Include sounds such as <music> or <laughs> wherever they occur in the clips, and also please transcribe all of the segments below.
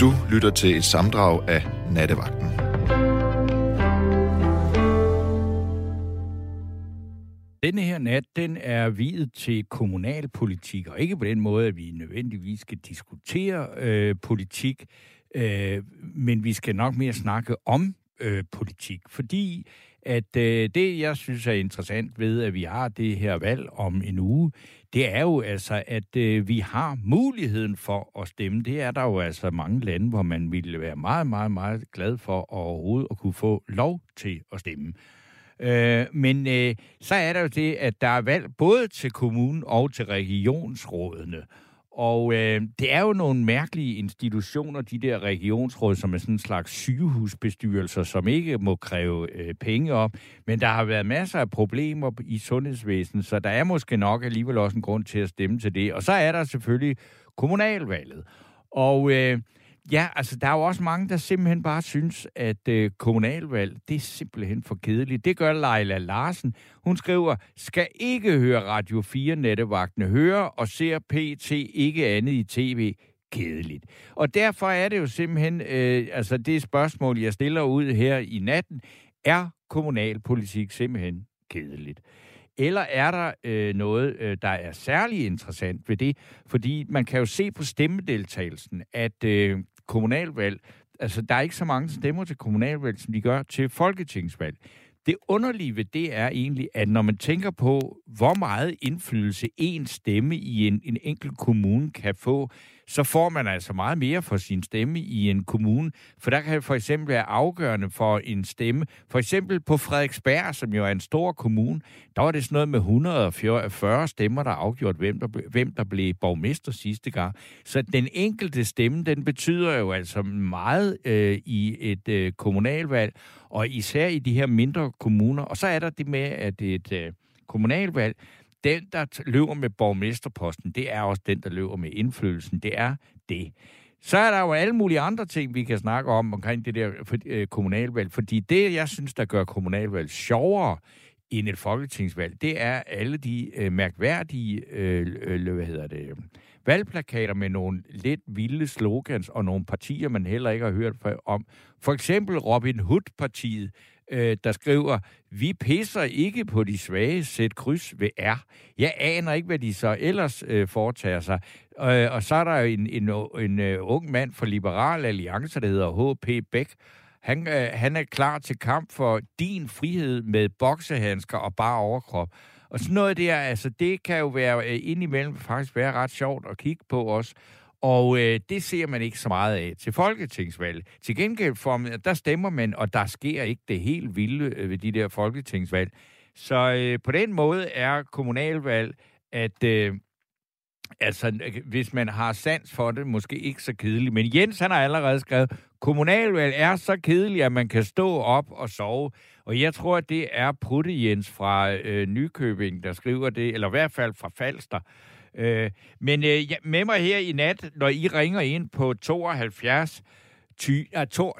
Du lytter til et samdrag af Nattevagten. Denne her nat, den er videt til kommunalpolitik, og ikke på den måde, at vi nødvendigvis skal diskutere øh, politik, øh, men vi skal nok mere snakke om øh, politik, fordi at øh, det, jeg synes er interessant ved, at vi har det her valg om en uge, det er jo altså, at øh, vi har muligheden for at stemme. Det er der jo altså mange lande, hvor man ville være meget, meget, meget glad for overhovedet at kunne få lov til at stemme. Øh, men øh, så er der jo det, at der er valg både til kommunen og til regionsrådene. Og øh, det er jo nogle mærkelige institutioner, de der regionsråd, som er sådan en slags sygehusbestyrelser, som ikke må kræve øh, penge op. Men der har været masser af problemer i sundhedsvæsenet, så der er måske nok alligevel også en grund til at stemme til det. Og så er der selvfølgelig kommunalvalget. Og øh, Ja, altså der er jo også mange, der simpelthen bare synes, at øh, kommunalvalg, det er simpelthen for kedeligt. Det gør Leila Larsen. Hun skriver, skal ikke høre Radio 4 nettevagtene, høre og ser PT ikke andet i tv kedeligt. Og derfor er det jo simpelthen, øh, altså det spørgsmål, jeg stiller ud her i natten, er kommunalpolitik simpelthen kedeligt? Eller er der øh, noget, øh, der er særlig interessant ved det? Fordi man kan jo se på stemmedeltagelsen, at øh, kommunalvalg, altså der er ikke så mange stemmer til kommunalvalg, som de gør til folketingsvalg. Det underlige ved det er egentlig, at når man tænker på, hvor meget indflydelse en stemme i en, en enkelt kommune kan få, så får man altså meget mere for sin stemme i en kommune. For der kan for eksempel være afgørende for en stemme. For eksempel på Frederiksberg, som jo er en stor kommune, der var det sådan noget med 140 stemmer, der afgjort, hvem der, hvem der blev borgmester sidste gang. Så den enkelte stemme, den betyder jo altså meget øh, i et øh, kommunalvalg, og især i de her mindre kommuner. Og så er der det med, at et øh, kommunalvalg, den, der løber med borgmesterposten, det er også den, der løber med indflydelsen. Det er det. Så er der jo alle mulige andre ting, vi kan snakke om omkring det der øh, kommunalvalg. Fordi det, jeg synes, der gør kommunalvalg sjovere end et folketingsvalg, det er alle de øh, mærkværdige øh, øh, hvad hedder det, valgplakater med nogle lidt vilde slogans og nogle partier, man heller ikke har hørt om. For eksempel Robin Hood-partiet, øh, der skriver, vi pisser ikke på de svage, sæt kryds ved R. Jeg aner ikke, hvad de så ellers øh, foretager sig. Øh, og så er der en, en, en, uh, ung mand fra Liberal Alliance, der hedder H.P. Bæk. Han, øh, han er klar til kamp for din frihed med boksehandsker og bare overkrop. Og sådan noget der, altså det kan jo være øh, indimellem faktisk være ret sjovt at kigge på os. Og øh, det ser man ikke så meget af til folketingsvalg. Til gengæld for, der stemmer man, og der sker ikke det helt vilde øh, ved de der folketingsvalg. Så øh, på den måde er kommunalvalg, at øh, altså, hvis man har sans for det, måske ikke så kedeligt. Men Jens, han har allerede skrevet, kommunalvalg er så kedeligt, at man kan stå op og sove. Og jeg tror, at det er Putte Jens fra øh, Nykøbing, der skriver det, eller i hvert fald fra Falster. Øh, men øh, med mig her i nat, når I ringer ind på 72 ty, uh, to,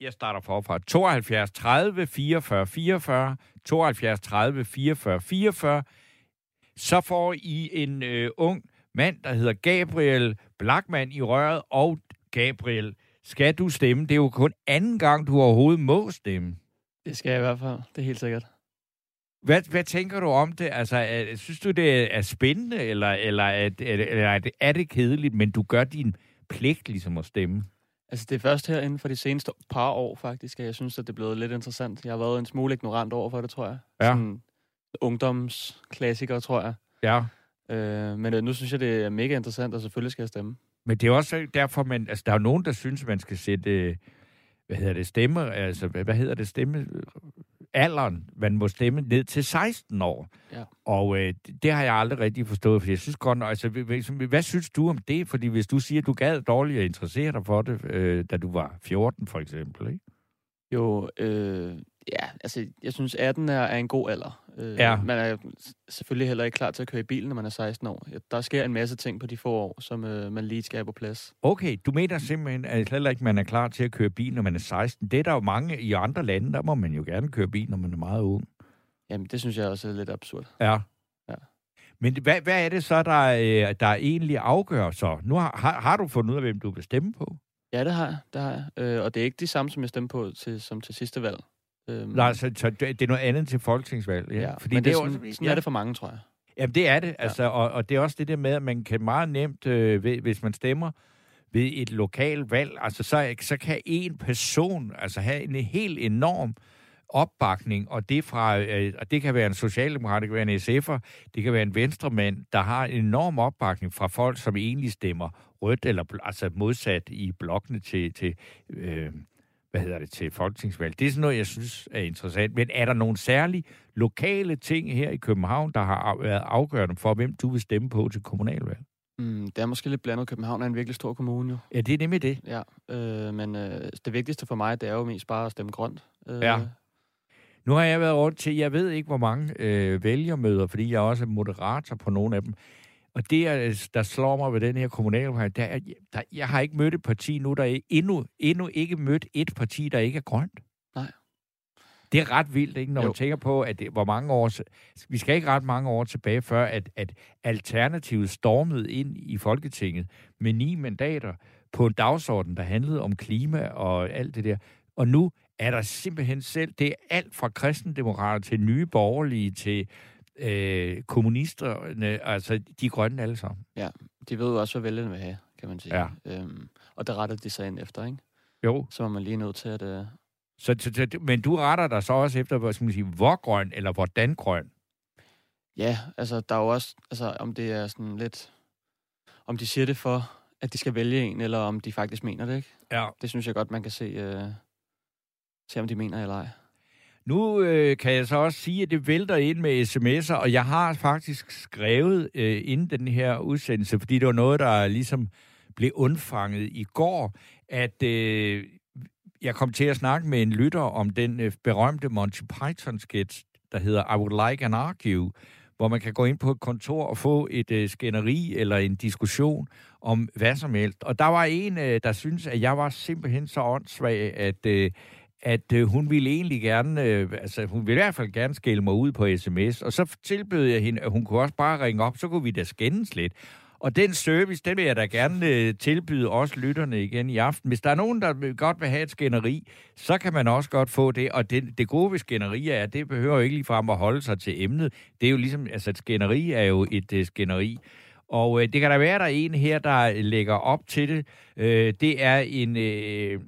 jeg starter forfra. 72 30 44 44, 72 30 44 44, så får I en øh, ung mand, der hedder Gabriel Blackman i røret, og Gabriel, skal du stemme? Det er jo kun anden gang, du overhovedet må stemme. Det skal jeg i hvert fald. Det er helt sikkert. Hvad, hvad tænker du om det? Altså, er, synes du, det er spændende, eller, eller, er, eller er, det, er det kedeligt, men du gør din pligt ligesom at stemme? Altså, det er først her inden for de seneste par år, faktisk, at jeg synes, at det er blevet lidt interessant. Jeg har været en smule ignorant over for det, tror jeg. Ja. Sådan ungdomsklassiker, tror jeg. Ja. Øh, men øh, nu synes jeg, det er mega interessant, og selvfølgelig skal jeg stemme. Men det er også derfor, man, altså, der er jo nogen, der synes, man skal sætte, øh, hvad hedder det, stemme, altså, hvad hedder det, stemme, alderen, man må stemme ned til 16 år. Ja. Og øh, det har jeg aldrig rigtig forstået, for jeg synes godt, altså, hvad, hvad synes du om det? Fordi hvis du siger, at du gad dårligt at interessere dig for det, øh, da du var 14 for eksempel, ikke? Jo, øh, ja, altså, jeg synes 18 er, er en god alder. Øh, Ja. Man er selvfølgelig heller ikke klar til at køre i bilen, når man er 16 år. Der sker en masse ting på de få år, som øh, man lige skal have på plads. Okay, du mener simpelthen, at heller ikke man er klar til at køre bil, når man er 16. Det er der jo mange i andre lande, der må man jo gerne køre bil, når man er meget ung. Jamen, det synes jeg også er lidt absurd. Ja. Ja. Men hvad, hvad er det så, der, øh, der egentlig afgør så? Nu har, har, har du fundet ud af, hvem du vil stemme på? Ja, det har jeg. Det har jeg. Øh, og det er ikke de samme, som jeg stemte på til, som til sidste valg. Øhm, Nej, så, så det er noget andet til folketingsvalg. Ja. ja. Fordi Men det, det er sådan, sådan ja. er det for mange, tror jeg. Jamen, det er det. Altså, ja. og, og det er også det der med, at man kan meget nemt, øh, ved, hvis man stemmer ved et lokalt valg, altså så, så kan en person altså have en helt enorm opbakning, og det, fra, øh, og det kan være en socialdemokrat, det kan være en SF'er, det kan være en venstremand, der har en enorm opbakning fra folk, som egentlig stemmer rødt, eller altså modsat i blokkene til, til øh, hvad hedder det, til folketingsvalg. Det er sådan noget, jeg synes er interessant. Men er der nogle særlige lokale ting her i København, der har været afgørende for, hvem du vil stemme på til kommunalvalg? Mm, det er måske lidt blandet. København er en virkelig stor kommune jo. Ja, det er nemlig det. Ja, øh, men øh, det vigtigste for mig, det er jo mest bare at stemme grønt. Øh, ja. Nu har jeg været rundt til, jeg ved ikke, hvor mange øh, vælgermøder, fordi jeg er også moderator på nogle af dem. Og det, der slår mig ved den her kommunalvalg, der er, der, jeg har ikke mødt et parti nu, der er endnu, endnu ikke mødt et parti, der ikke er grønt. Nej. Det er ret vildt, ikke, når jo. man tænker på, at det, hvor mange år... Vi skal ikke ret mange år tilbage, før at, at Alternativet stormede ind i Folketinget med ni mandater på en dagsorden, der handlede om klima og alt det der. Og nu er der simpelthen selv... Det er alt fra kristendemokrater til nye borgerlige til øh, kommunisterne, altså de grønne alle sammen. Ja, de ved jo også, hvad vælgerne vil have, kan man sige. Ja. Øhm, og der retter de sig ind efter, ikke? Jo. Så er man lige nødt til at... Øh... Så, så, så, men du retter dig så også efter, hvad skal man sige, hvor grøn, eller hvordan grøn? Ja, altså der er jo også, altså om det er sådan lidt, om de siger det for, at de skal vælge en, eller om de faktisk mener det, ikke? Ja. Det synes jeg godt, man kan se, øh, se om de mener eller ej. Nu øh, kan jeg så også sige, at det vælter ind med sms'er, og jeg har faktisk skrevet øh, inden den her udsendelse, fordi det var noget, der ligesom blev undfanget i går, at øh, jeg kom til at snakke med en lytter om den øh, berømte Monty Python-sketch, der hedder I Would Like an Argue, hvor man kan gå ind på et kontor og få et øh, skænderi eller en diskussion om hvad som helst. Og der var en, øh, der synes at jeg var simpelthen så åndssvag, at, øh, at øh, hun ville egentlig gerne, øh, altså hun ville i hvert fald gerne skælde mig ud på sms, og så tilbød jeg hende, at hun kunne også bare ringe op, så kunne vi da skændes lidt. Og den service, den vil jeg da gerne øh, tilbyde også lytterne igen i aften. Hvis der er nogen, der godt vil have et skænderi, så kan man også godt få det. Og det, det gode ved skænderier er, at det behøver jo ikke ligefrem at holde sig til emnet. Det er jo ligesom, altså et skænderi er jo et øh, skænderi. Og øh, det kan da være, at der er en her, der lægger op til det. Øh, det er en øh,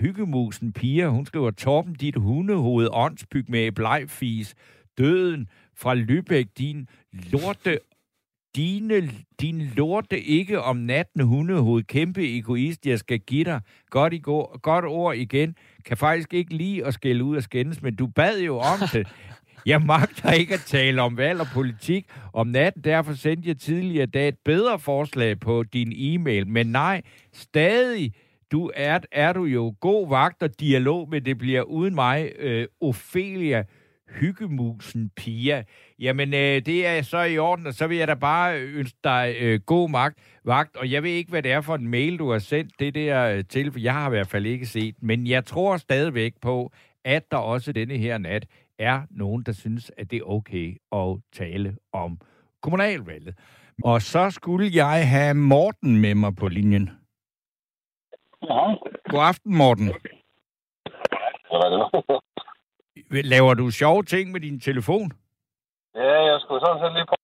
hyggemusen pige. Hun skriver, Torben, dit hundehoved, åndsbyg med blegfis, døden fra Lübeck, din lorte dine, din lorte ikke om natten hundehoved, kæmpe egoist, jeg skal give dig. Godt, i går, godt ord igen. Kan faktisk ikke lige at skælde ud og skændes, men du bad jo om det. <laughs> Jeg magter ikke at tale om valg og politik om natten, derfor sendte jeg tidligere dag et bedre forslag på din e-mail. Men nej, stadig du er, er du jo god vagt og dialog, med, det bliver uden mig, øh, Ophelia Hyggemusen Pia. Jamen, øh, det er så i orden, og så vil jeg da bare ønske dig øh, god magt, vagt. Og jeg ved ikke, hvad det er for en mail, du har sendt det der øh, til, for jeg har i hvert fald ikke set. Men jeg tror stadigvæk på, at der også denne her nat er nogen, der synes, at det er okay at tale om kommunalvalget. Og så skulle jeg have Morten med mig på linjen. Ja. God aften, Morten. <laughs> Laver du sjove ting med din telefon? Ja, jeg skulle sådan set lige på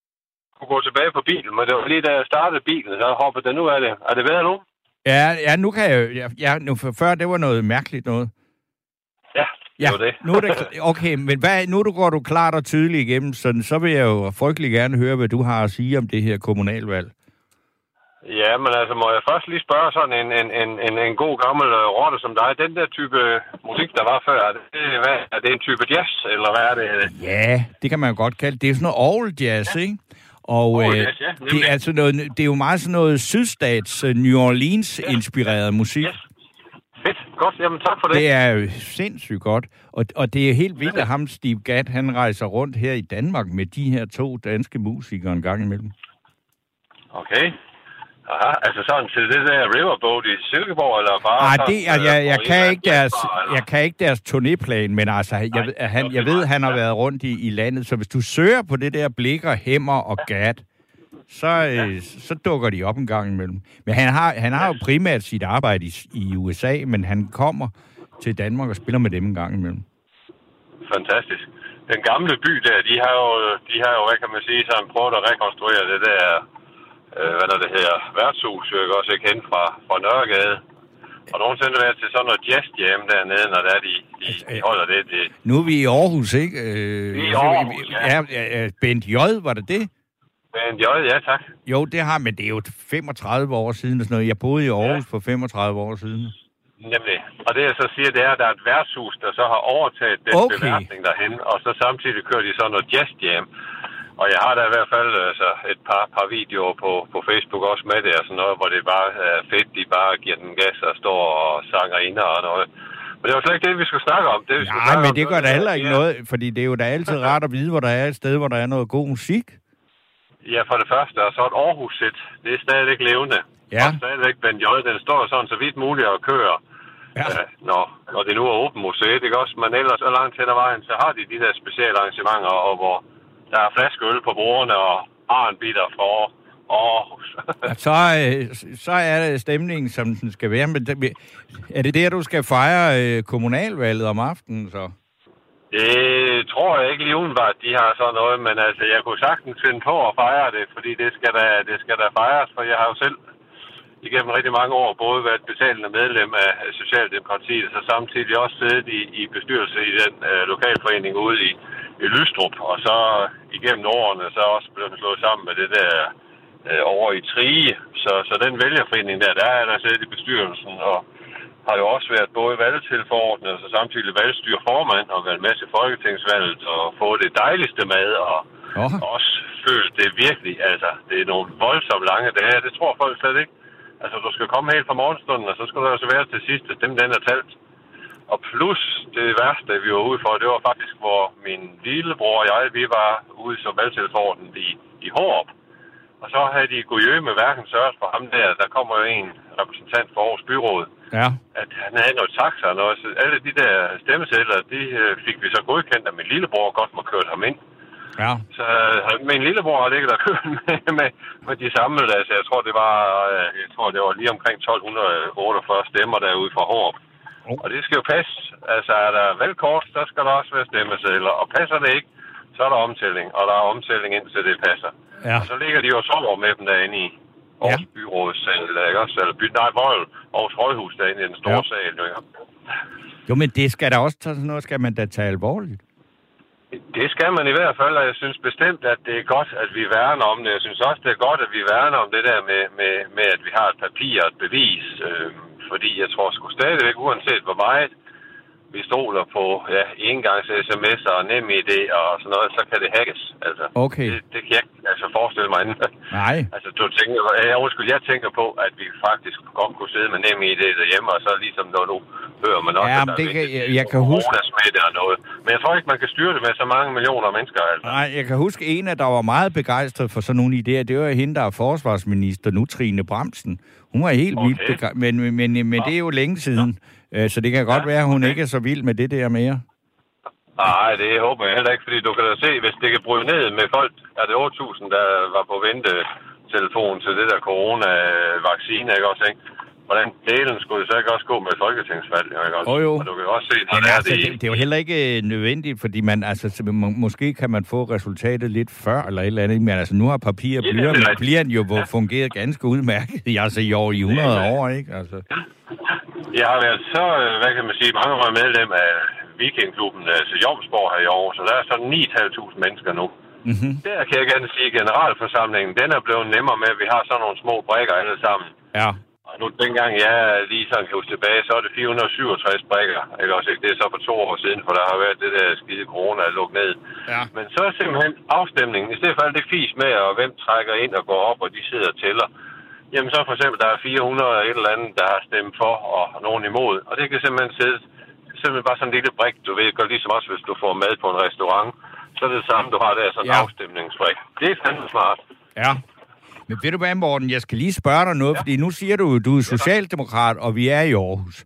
at gå tilbage på bilen, men det var lige da jeg startede bilen, så hoppede den nu af det. Er det bedre nu? Ja, ja nu kan jeg ja, ja, nu, for før det var noget mærkeligt noget. Ja, det Ja, var det. nu er det, okay, men hvad, nu du går du klart og tydeligt igennem, så, så vil jeg jo frygtelig gerne høre, hvad du har at sige om det her kommunalvalg. Ja, men altså, må jeg først lige spørge sådan en, en, en, en, en god gammel uh, rotte som dig. Den der type musik, der var før, er det, hvad, er det en type jazz, eller hvad er det? Ja, det kan man jo godt kalde det. er sådan noget old jazz, ja. ikke? Og Orgel øh, jazz, ja, nemlig. det, er altså noget, det er jo meget sådan noget sydstats New Orleans-inspireret musik. Ja. Godt. Jamen, tak for det. Det er jo sindssygt godt. Og, og det er helt vildt, at ham, Steve Gadd, han rejser rundt her i Danmark med de her to danske musikere en gang imellem. Okay. Aha, altså sådan til det der Riverboat i Silkeborg, eller bare... Nej, sådan, det er, jeg, øh, jeg, en kan ikke deres, jeg kan ikke deres turnéplan, men altså, jeg, ved- at han, jeg ved, nej, han har været rundt i, i landet, så hvis du søger på det der blikker, hæmmer og gat, så, øh, så dukker de op en gang imellem. Men han har, han har jo primært sit arbejde i, i USA, men han kommer til Danmark og spiller med dem en gang imellem. Fantastisk. Den gamle by der, de har jo, de har jo hvad kan man sige, sådan prøvet at rekonstruere det der, øh, hvad der det her, værtshus, jeg også ikke hen fra, fra Nørregade. Og nogensinde været til sådan noget jazz jam dernede, når der er de, de, de holder det, det. Nu er vi i Aarhus, ikke? Øh, Vi er i Aarhus, ja. ja. ja, ja Bent J, var det det? Men jo, ja tak. Jo, det har, men det er jo 35 år siden og sådan noget. Jeg boede i Aarhus ja. for 35 år siden. Nemlig. Og det jeg så siger, det er, at der er et værtshus, der så har overtaget den Okay. beværtning derhen, og så samtidig kører de sådan noget jazz jam. Og jeg har da i hvert fald altså, et par, par videoer på, på Facebook også med det, og sådan noget, hvor det bare er fedt, de bare giver den gas og står og sanger ind og noget. Men det var slet ikke det, vi skulle snakke om. Det, vi skulle Nej, men om, det gør da heller ikke ja, noget, fordi det er jo da altid rart at vide, hvor der er et sted, hvor der er noget god musik. Ja, for det første, og så et Aarhus-sæt. Det er stadigvæk levende. Ja. Og stadigvæk Ben J. Den står sådan så vidt muligt og kører. Ja. Ja, når, når det nu er åbent museet, ikke også? Men ellers så langt hen ad vejen, så har de de der specielle arrangementer, og hvor der er flaskeøl på bordene og arnbitter fra Aarhus. Så, øh, så er det stemningen, som den skal være. Men er det der, du skal fejre øh, kommunalvalget om aftenen, så? Det tror jeg ikke lige udenbart, de har sådan noget, men altså, jeg kunne sagtens finde på at fejre det, fordi det skal da, det skal da fejres, for jeg har jo selv igennem rigtig mange år både været betalende medlem af Socialdemokratiet, og så samtidig også siddet i, i bestyrelse i den øh, lokalforening ude i, i Lystrup, og så igennem årene så også blevet slået sammen med det der øh, over i Trige. Så, så den vælgerforening der, der er der siddet i bestyrelsen, og har jo også været både valgtilforordnet og så samtidig valgstyrformand og været med til Folketingsvalget og fået det dejligste med og Oh. også følt det virkelig, altså det er nogle voldsomt lange dage, det tror folk slet ikke. Altså du skal komme helt fra morgenstunden, og så skal du altså være til sidst, at dem den er talt. Og plus det værste, vi var ude for, det var faktisk, hvor min lillebror og jeg, vi var ude som valgtilforordnet i, i Hårup. Og så havde de gået med hverken sørget for ham der. Der kommer jo en repræsentant for Aarhus Byråd, Ja. at han havde noget taxa og noget. Så alle de der stemmesedler, de øh, fik vi så godkendt, at min lillebror godt må køre ham ind. Ja. Så øh, min lillebror har ligget der kørt <laughs> med, med, med de samme, altså jeg tror det var, øh, jeg tror det var lige omkring 1248 stemmer derude fra Hårup. Oh. Og det skal jo passe. Altså er der valgkort, så skal der også være stemmesedler. Og passer det ikke, så er der omtælling. Og der er omtælling indtil det passer. Ja. Og så ligger de jo og sover med dem derinde i Aarhus ja. byrådssal, ikke også? Eller by, nej, Vold, Aarhus Rådhus derinde i den store Ja. sal, jo, ikke? Jo, men det skal da også tage sådan noget, skal man da tage alvorligt. Det skal man i hvert fald, og jeg synes bestemt, at det er godt, at vi værner om det. Jeg synes også, det er godt, at vi værner om det der med, med, med at vi har et papir og et bevis. Øh, fordi jeg tror sgu stadigvæk, uanset hvor meget vi stoler på ja, engangs sms'er og nem idé og sådan noget, så kan det hackes. Altså, Okay. det, det kan jeg ikke altså, forestille mig andet. <laughs> Nej. Altså, du tænker, jeg, undskyld, jeg tænker på, at vi faktisk godt kunne sidde med nem idé derhjemme, og så ligesom når du hører man også, Ja, at men der det kan- jeg- jeg kan huske- coronasmitte og noget. Men jeg tror ikke, man kan styre det med så mange millioner mennesker. Altså. Nej, jeg kan huske en, af der var meget begejstret for sådan nogle idéer. Det var hende, der er forsvarsminister nu, Trine Bramsen. Hun var helt Okay. vildt begejstret, men, men, men det er jo længe siden. Øh, Så det kan godt Ja, være, at hun okay. ikke er så vild med det der mere. Nej, det håber jeg heller ikke, fordi du kan da se, hvis det kan bryde ned med folk, er det 8.000, der var på ventetelefon til det der corona-vaccine, ikke også, ikke? Hvordan delen skulle det så ikke også gå med folketingsvalg, ikke også? Jo, jo. Og du kan jo også se, når Men det er altså, det, det, det er jo heller ikke øh, nødvendigt, fordi man, altså, så må- måske kan man få resultatet lidt før, eller et eller andet. Men altså, nu har papir og er blyant, rigtigt. blyant jo ja. fungeret ganske udmærket <laughs> i, altså, i år i 100 Ja, ja. år, ikke? Altså. Jeg har været så, øh, hvad kan man sige, mange år medlem af Vikingklubben, altså Jomsborg her i år, så der er sådan 9.500 mennesker nu. Mm-hmm. Der kan jeg gerne sige, at generalforsamlingen, den er blevet nemmere med, at vi har sådan nogle små brækker alle sammen. Ja. Nu dengang jeg lige sådan kan huske tilbage, så er det 467 brækker. Ikke også ikke? Det er så for to år siden, for der har været det der skide corona lukket ned. Ja. Men så er simpelthen afstemningen, i stedet for alt det fis med, og hvem trækker ind og går op, og de sidder og tæller. Jamen så for eksempel, der er 400 og et eller andet, der har stemt for, og nogen imod. Og det kan simpelthen sidde, simpelthen bare sådan en lille brik, du ved, gør ligesom også, hvis du får mad på en restaurant. Så er det samme, du har der, sådan en ja. afstemningsbrik. Det er fandme smart. Ja. Men ved du hvad, Morten, jeg skal lige spørge dig noget, ja. fordi nu siger du, du er socialdemokrat, og vi er i Aarhus.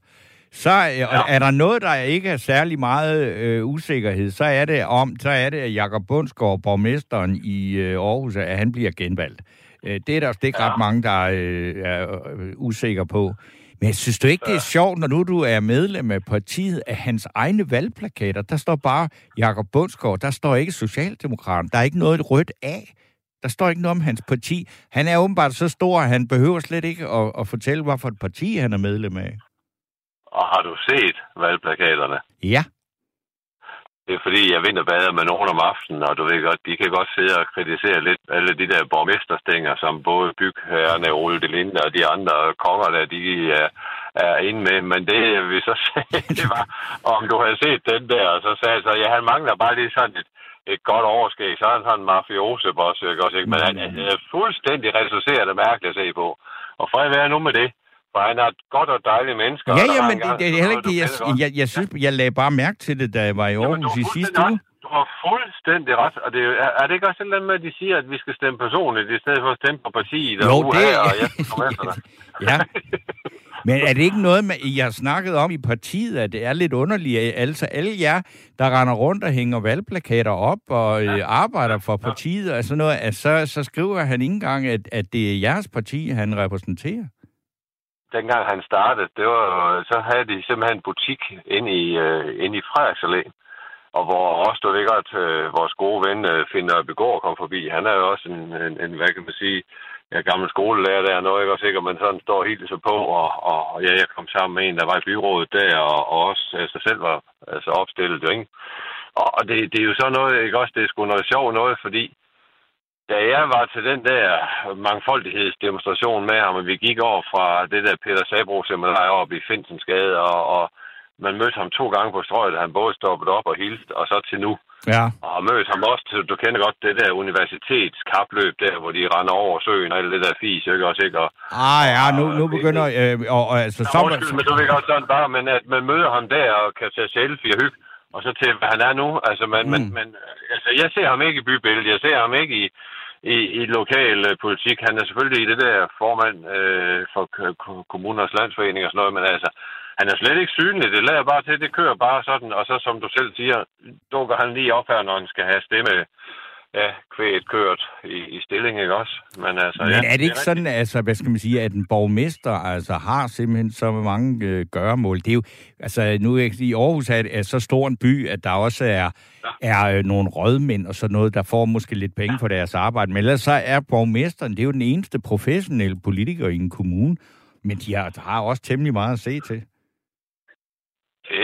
Så øh, ja. er der noget, der ikke er særlig meget øh, usikkerhed, så er det om, så er det, at Jakob Bundsgaard, borgmesteren i øh, Aarhus, at han bliver genvalgt. Øh, det er der også ikke ja. ret mange, der øh, er øh, usikre på. Men synes du ikke, det er sjovt, når nu du er medlem af partiet, at hans egne valgplakater, der står bare Jakob Bundsgaard, der står ikke Socialdemokrat, der er ikke noget rødt af. Der står ikke noget om hans parti. Han er åbenbart så stor, at han behøver slet ikke at, at fortælle, hvorfor et parti han er medlem af. Og har du set valgplakaterne? Ja. Det er fordi, jeg vinterbader med nogen om aftenen, og du ved godt, de kan godt sidde og kritisere lidt alle de der borgmesterstænger, som både bygherrerne, Ole de Linde og de andre konger, der de er, er inde med. Men det, vi så <laughs> sagde, det var, om du havde set den der, og så sagde jeg så, ja, han mangler bare lige sådan et, et godt overskæg. Så er han sådan en mafiose-boss, ikke også? Ikke? Men han, han er fuldstændig reduceret og mærkeligt at se på. Og fred være nu med det. For han er et godt og dejligt menneske. Ja, ja, men det, det er heller ikke det. Jeg, jeg, jeg, synes, jeg lagde bare mærke til det, da jeg var i Aarhus i sidste uge. Du har fuldstændig ret. Og det, er, er det ikke også et eller andet med, at de siger, at vi skal stemme personligt, i stedet for at stemme på partiet? Jo, og det... Og jeg <laughs> ja. <laughs> Men er det ikke noget, med, I har snakket om i partiet, at det er lidt underligt? Altså alle jer, der render rundt og hænger valgplakater op og ja. arbejder for partiet og sådan noget, at så, så skriver han ikke engang, at, at det er jeres parti, han repræsenterer? dengang han startede, det var, så havde de simpelthen en butik inde i, uh, inde i Frederiksallé. Og hvor også, ved godt, uh, vores gode ven uh, Finder Begård kom forbi. Han er jo også en, en, en hvad kan man sige, ja, gammel skolelærer der, noget ikke? Også sikkert, men sådan står helt så på, og, og ja, jeg kom sammen med en, der var i byrådet der, og, og også altså, selv var altså, opstillet, jo, ikke? Og det, det er jo så noget, ikke? Også, det er sgu noget sjovt noget, fordi da jeg var til den der mangfoldighedsdemonstration med ham, og vi gik over fra det der Peter Sabro seminar op i Finsensgade, og, og man mødte ham to gange på strøget, han både stoppede op og hilste, og så til nu. Ja. Og mødte ham også til, du kender godt det der universitetskapløb der, hvor de render over søen og alt det der fis, ikke også, ikke? Og, ah ja, nu, nu begynder... Øh, og, og, altså, ja, undskyld, men du ved godt sådan bare, men at man møder ham der og kan tage selfie og hygge, og så til, hvad han er nu. Altså, man, mm. man, man, altså, jeg ser ham ikke i bybilledet, jeg ser ham ikke i, i, i lokal øh, politik. Han er selvfølgelig i det der formand øh, for kommuners landsforening og sådan noget, men altså, han er slet ikke synlig. Det lader bare til, det kører bare sådan, og så som du selv siger, dukker han lige op her, når han skal have stemme ja, kvæget kørt i, i stilling, ikke også? Men, altså, Men ja, er det ikke det sådan, altså, hvad skal man sige, at en borgmester altså, har simpelthen så mange øh, gøremål? Det er jo, altså, nu er i Aarhus er, er så stor en by, at der også er, ja. er øh, nogle rådmænd og sådan noget, der får måske lidt penge for deres arbejde. Men ellers så er borgmesteren, det er jo den eneste professionelle politiker i en kommune, men de har, har også temmelig meget at se til.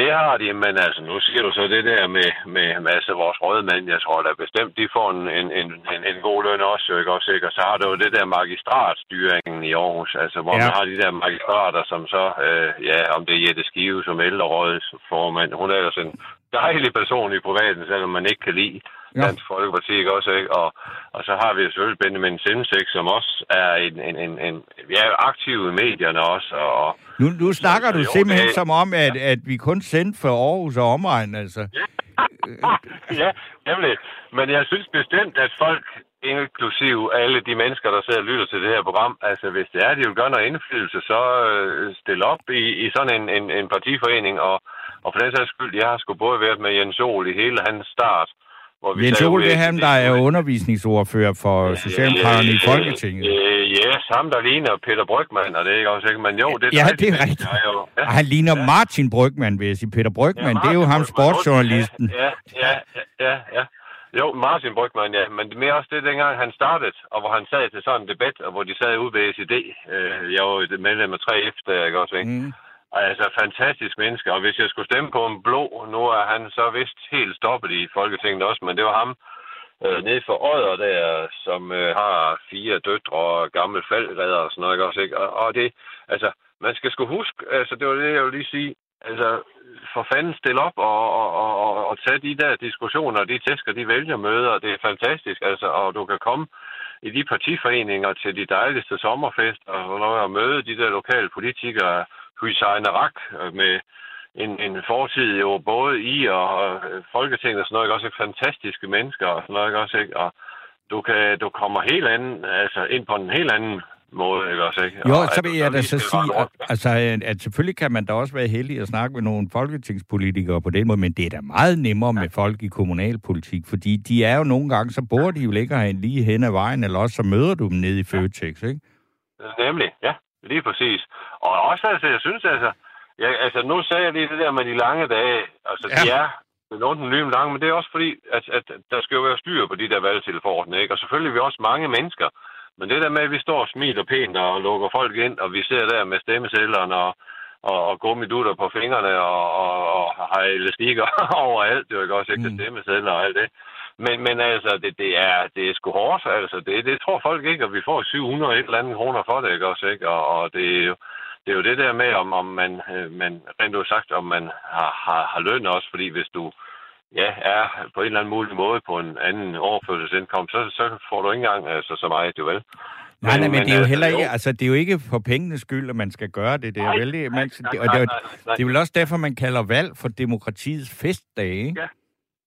Det har de, men altså, nu siger du så det der med, med, med altså, vores rådmænd. Jeg tror da bestemt, de får en, en, en, en god løn også, ikke? Og så har du jo det der magistratstyringen i Aarhus, altså, hvor ja. man har de der magistrater, som så, øh, ja, om det er Jette Skive som ældrerådets formand. Hun er altså en dejlig person i privaten, selvom man ikke kan lide ja. Dansk Folkeparti, ikke også, ikke? Og, og så har vi selvfølgelig Benjamin Simsek, som også er en, en, en, en ja, aktiv i medierne også, og nu, nu snakker så, du jo, simpelthen det... som om, at, at vi kun sendte for Aarhus og omegn, altså. <laughs> ja, nemlig. Men jeg synes bestemt, at folk, inklusive alle de mennesker, der sidder og lytter til det her program, altså hvis det er, de vil gøre noget indflydelse, så øh, stille op i, i sådan en, en, en partiforening, og, og for den sags skyld, jeg har sgu både været med Jens Ol i hele hans start, hvor vi Jens Ole, det er ham, der er undervisningsordfører for Socialdemokraterne i Folketinget. Ja, ham der ligner Peter Brygman, og det er ikke også ikke, men jo, det er Ja, det er rigtigt. Ja, jo. Ja. Han ligner ja. Martin Brygman, vil jeg sige. Peter Brygman, ja, det er jo ham sportsjournalisten. Ja, ja, ja, ja. Jo, Martin Brygman, ja. Men det er mere også det, dengang han startede, og hvor han sad til sådan en debat, og hvor de sad ude ved SID. Øh, jeg var medlem af 3F, der, ikke også, ikke? Mm. Altså, fantastisk menneske. Og hvis jeg skulle stemme på en blå, nu er han så vist helt stoppet i Folketinget også, men det var ham øh, nede for Odder der, som øh, har fire døtre og gammel faldredder og sådan noget, ikke også, ikke? Og, og det, altså, man skal sgu huske, altså, det var det, jeg ville lige sige, altså, for fanden stille op og, og, og, og tage de der diskussioner, de tæsker, de vælger møder, det er fantastisk, altså, og du kan komme i de partiforeninger til de dejligste sommerfester og, og møde de der lokale politikere, Hussein Arak øh, med en, en fortid jo både i og øh, Folketinget og sådan noget, ikke? også fantastiske mennesker og sådan noget, ikke? også, ikke? og du, kan, du kommer helt anden, altså ind på en helt anden måde, ikke også, ikke? Jo, Og så vil jeg da så sige, at, altså, at at selvfølgelig kan man da også være heldig at snakke med nogle folketingspolitikere på den måde, men det er da meget nemmere med folk i kommunalpolitik, fordi de er jo nogle gange, så bor de jo ligger herinde lige hen ad vejen, eller også så møder du dem nede i Føtex, ikke? Nemlig, ja, lige præcis. Og også, altså, jeg synes, altså, jeg, altså, nu sagde jeg lige det der med de lange dage, altså, ja. de Ja. er nogen den lyme lange, men det er også fordi, at, at der skal jo være styr på de der valgtilforordnede, ikke? Og selvfølgelig er vi også mange mennesker, men det der med, at vi står og smiler pænt og lukker folk ind, og vi ser der med stemmesedlerne og, og, og gummidutter på fingrene og, og, og har elastikker <laughs> overalt, det er jo ikke også ikke Mm. mm. stemmesedler og alt det. Men, men altså, det, det, er, det er sgu hårdt, altså. Det, det tror folk ikke, og vi får 700 et eller andet kroner for det, ikke også, ikke? Og, og det, er jo, det er jo det der med, om, om man, øh, man rent ud sagt, om man har, har, har løn også, fordi hvis du ja, er på en eller anden mulig måde på en anden overførselsindkomst, så, så får du ikke engang altså, så meget, du vel. Nej, nej, men det er jo altså, heller ikke, altså det er jo ikke for pengenes skyld, at man skal gøre det. Det er jo Nej, vældig, nej, man, nej, det, og det, er, jo- nej, nej, nej. det er vel også derfor, man kalder valg for demokratiets festdag, ikke? Ja.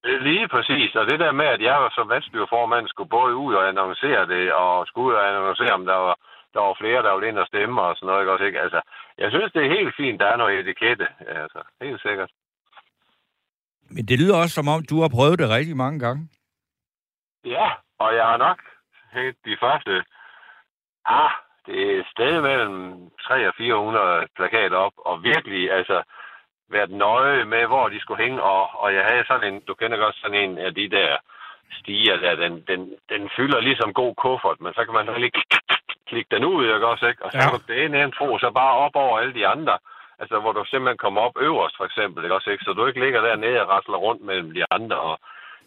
Lige præcis, og det der med, at jeg som valgstyrformand skulle både ud og annoncere det, og skulle ud og annoncere, om der var, der var flere, der ville ind og stemme og sådan noget, ikke også, ikke? Altså, jeg synes, det er helt fint, der er noget etikette, altså, helt sikkert. Men det lyder også som om, du har prøvet det rigtig mange gange. Ja, og jeg har nok helt de første, ah, det er et sted mellem 300 og 400 plakater op, og virkelig, altså, været nøje med, hvor de skulle hænge, og, og jeg havde sådan en, du kender godt sådan en af de der stiger der, den, den, den fylder ligesom god kuffert, men så kan man så lige klikke den ud, ikke også, ikke? Og så Ja. kan det ene tro, så bare op over alle de andre. Altså, hvor du simpelthen kommer op øverst, for eksempel, ikke også, ikke? Så du ikke ligger dernede og rasler rundt mellem de andre, og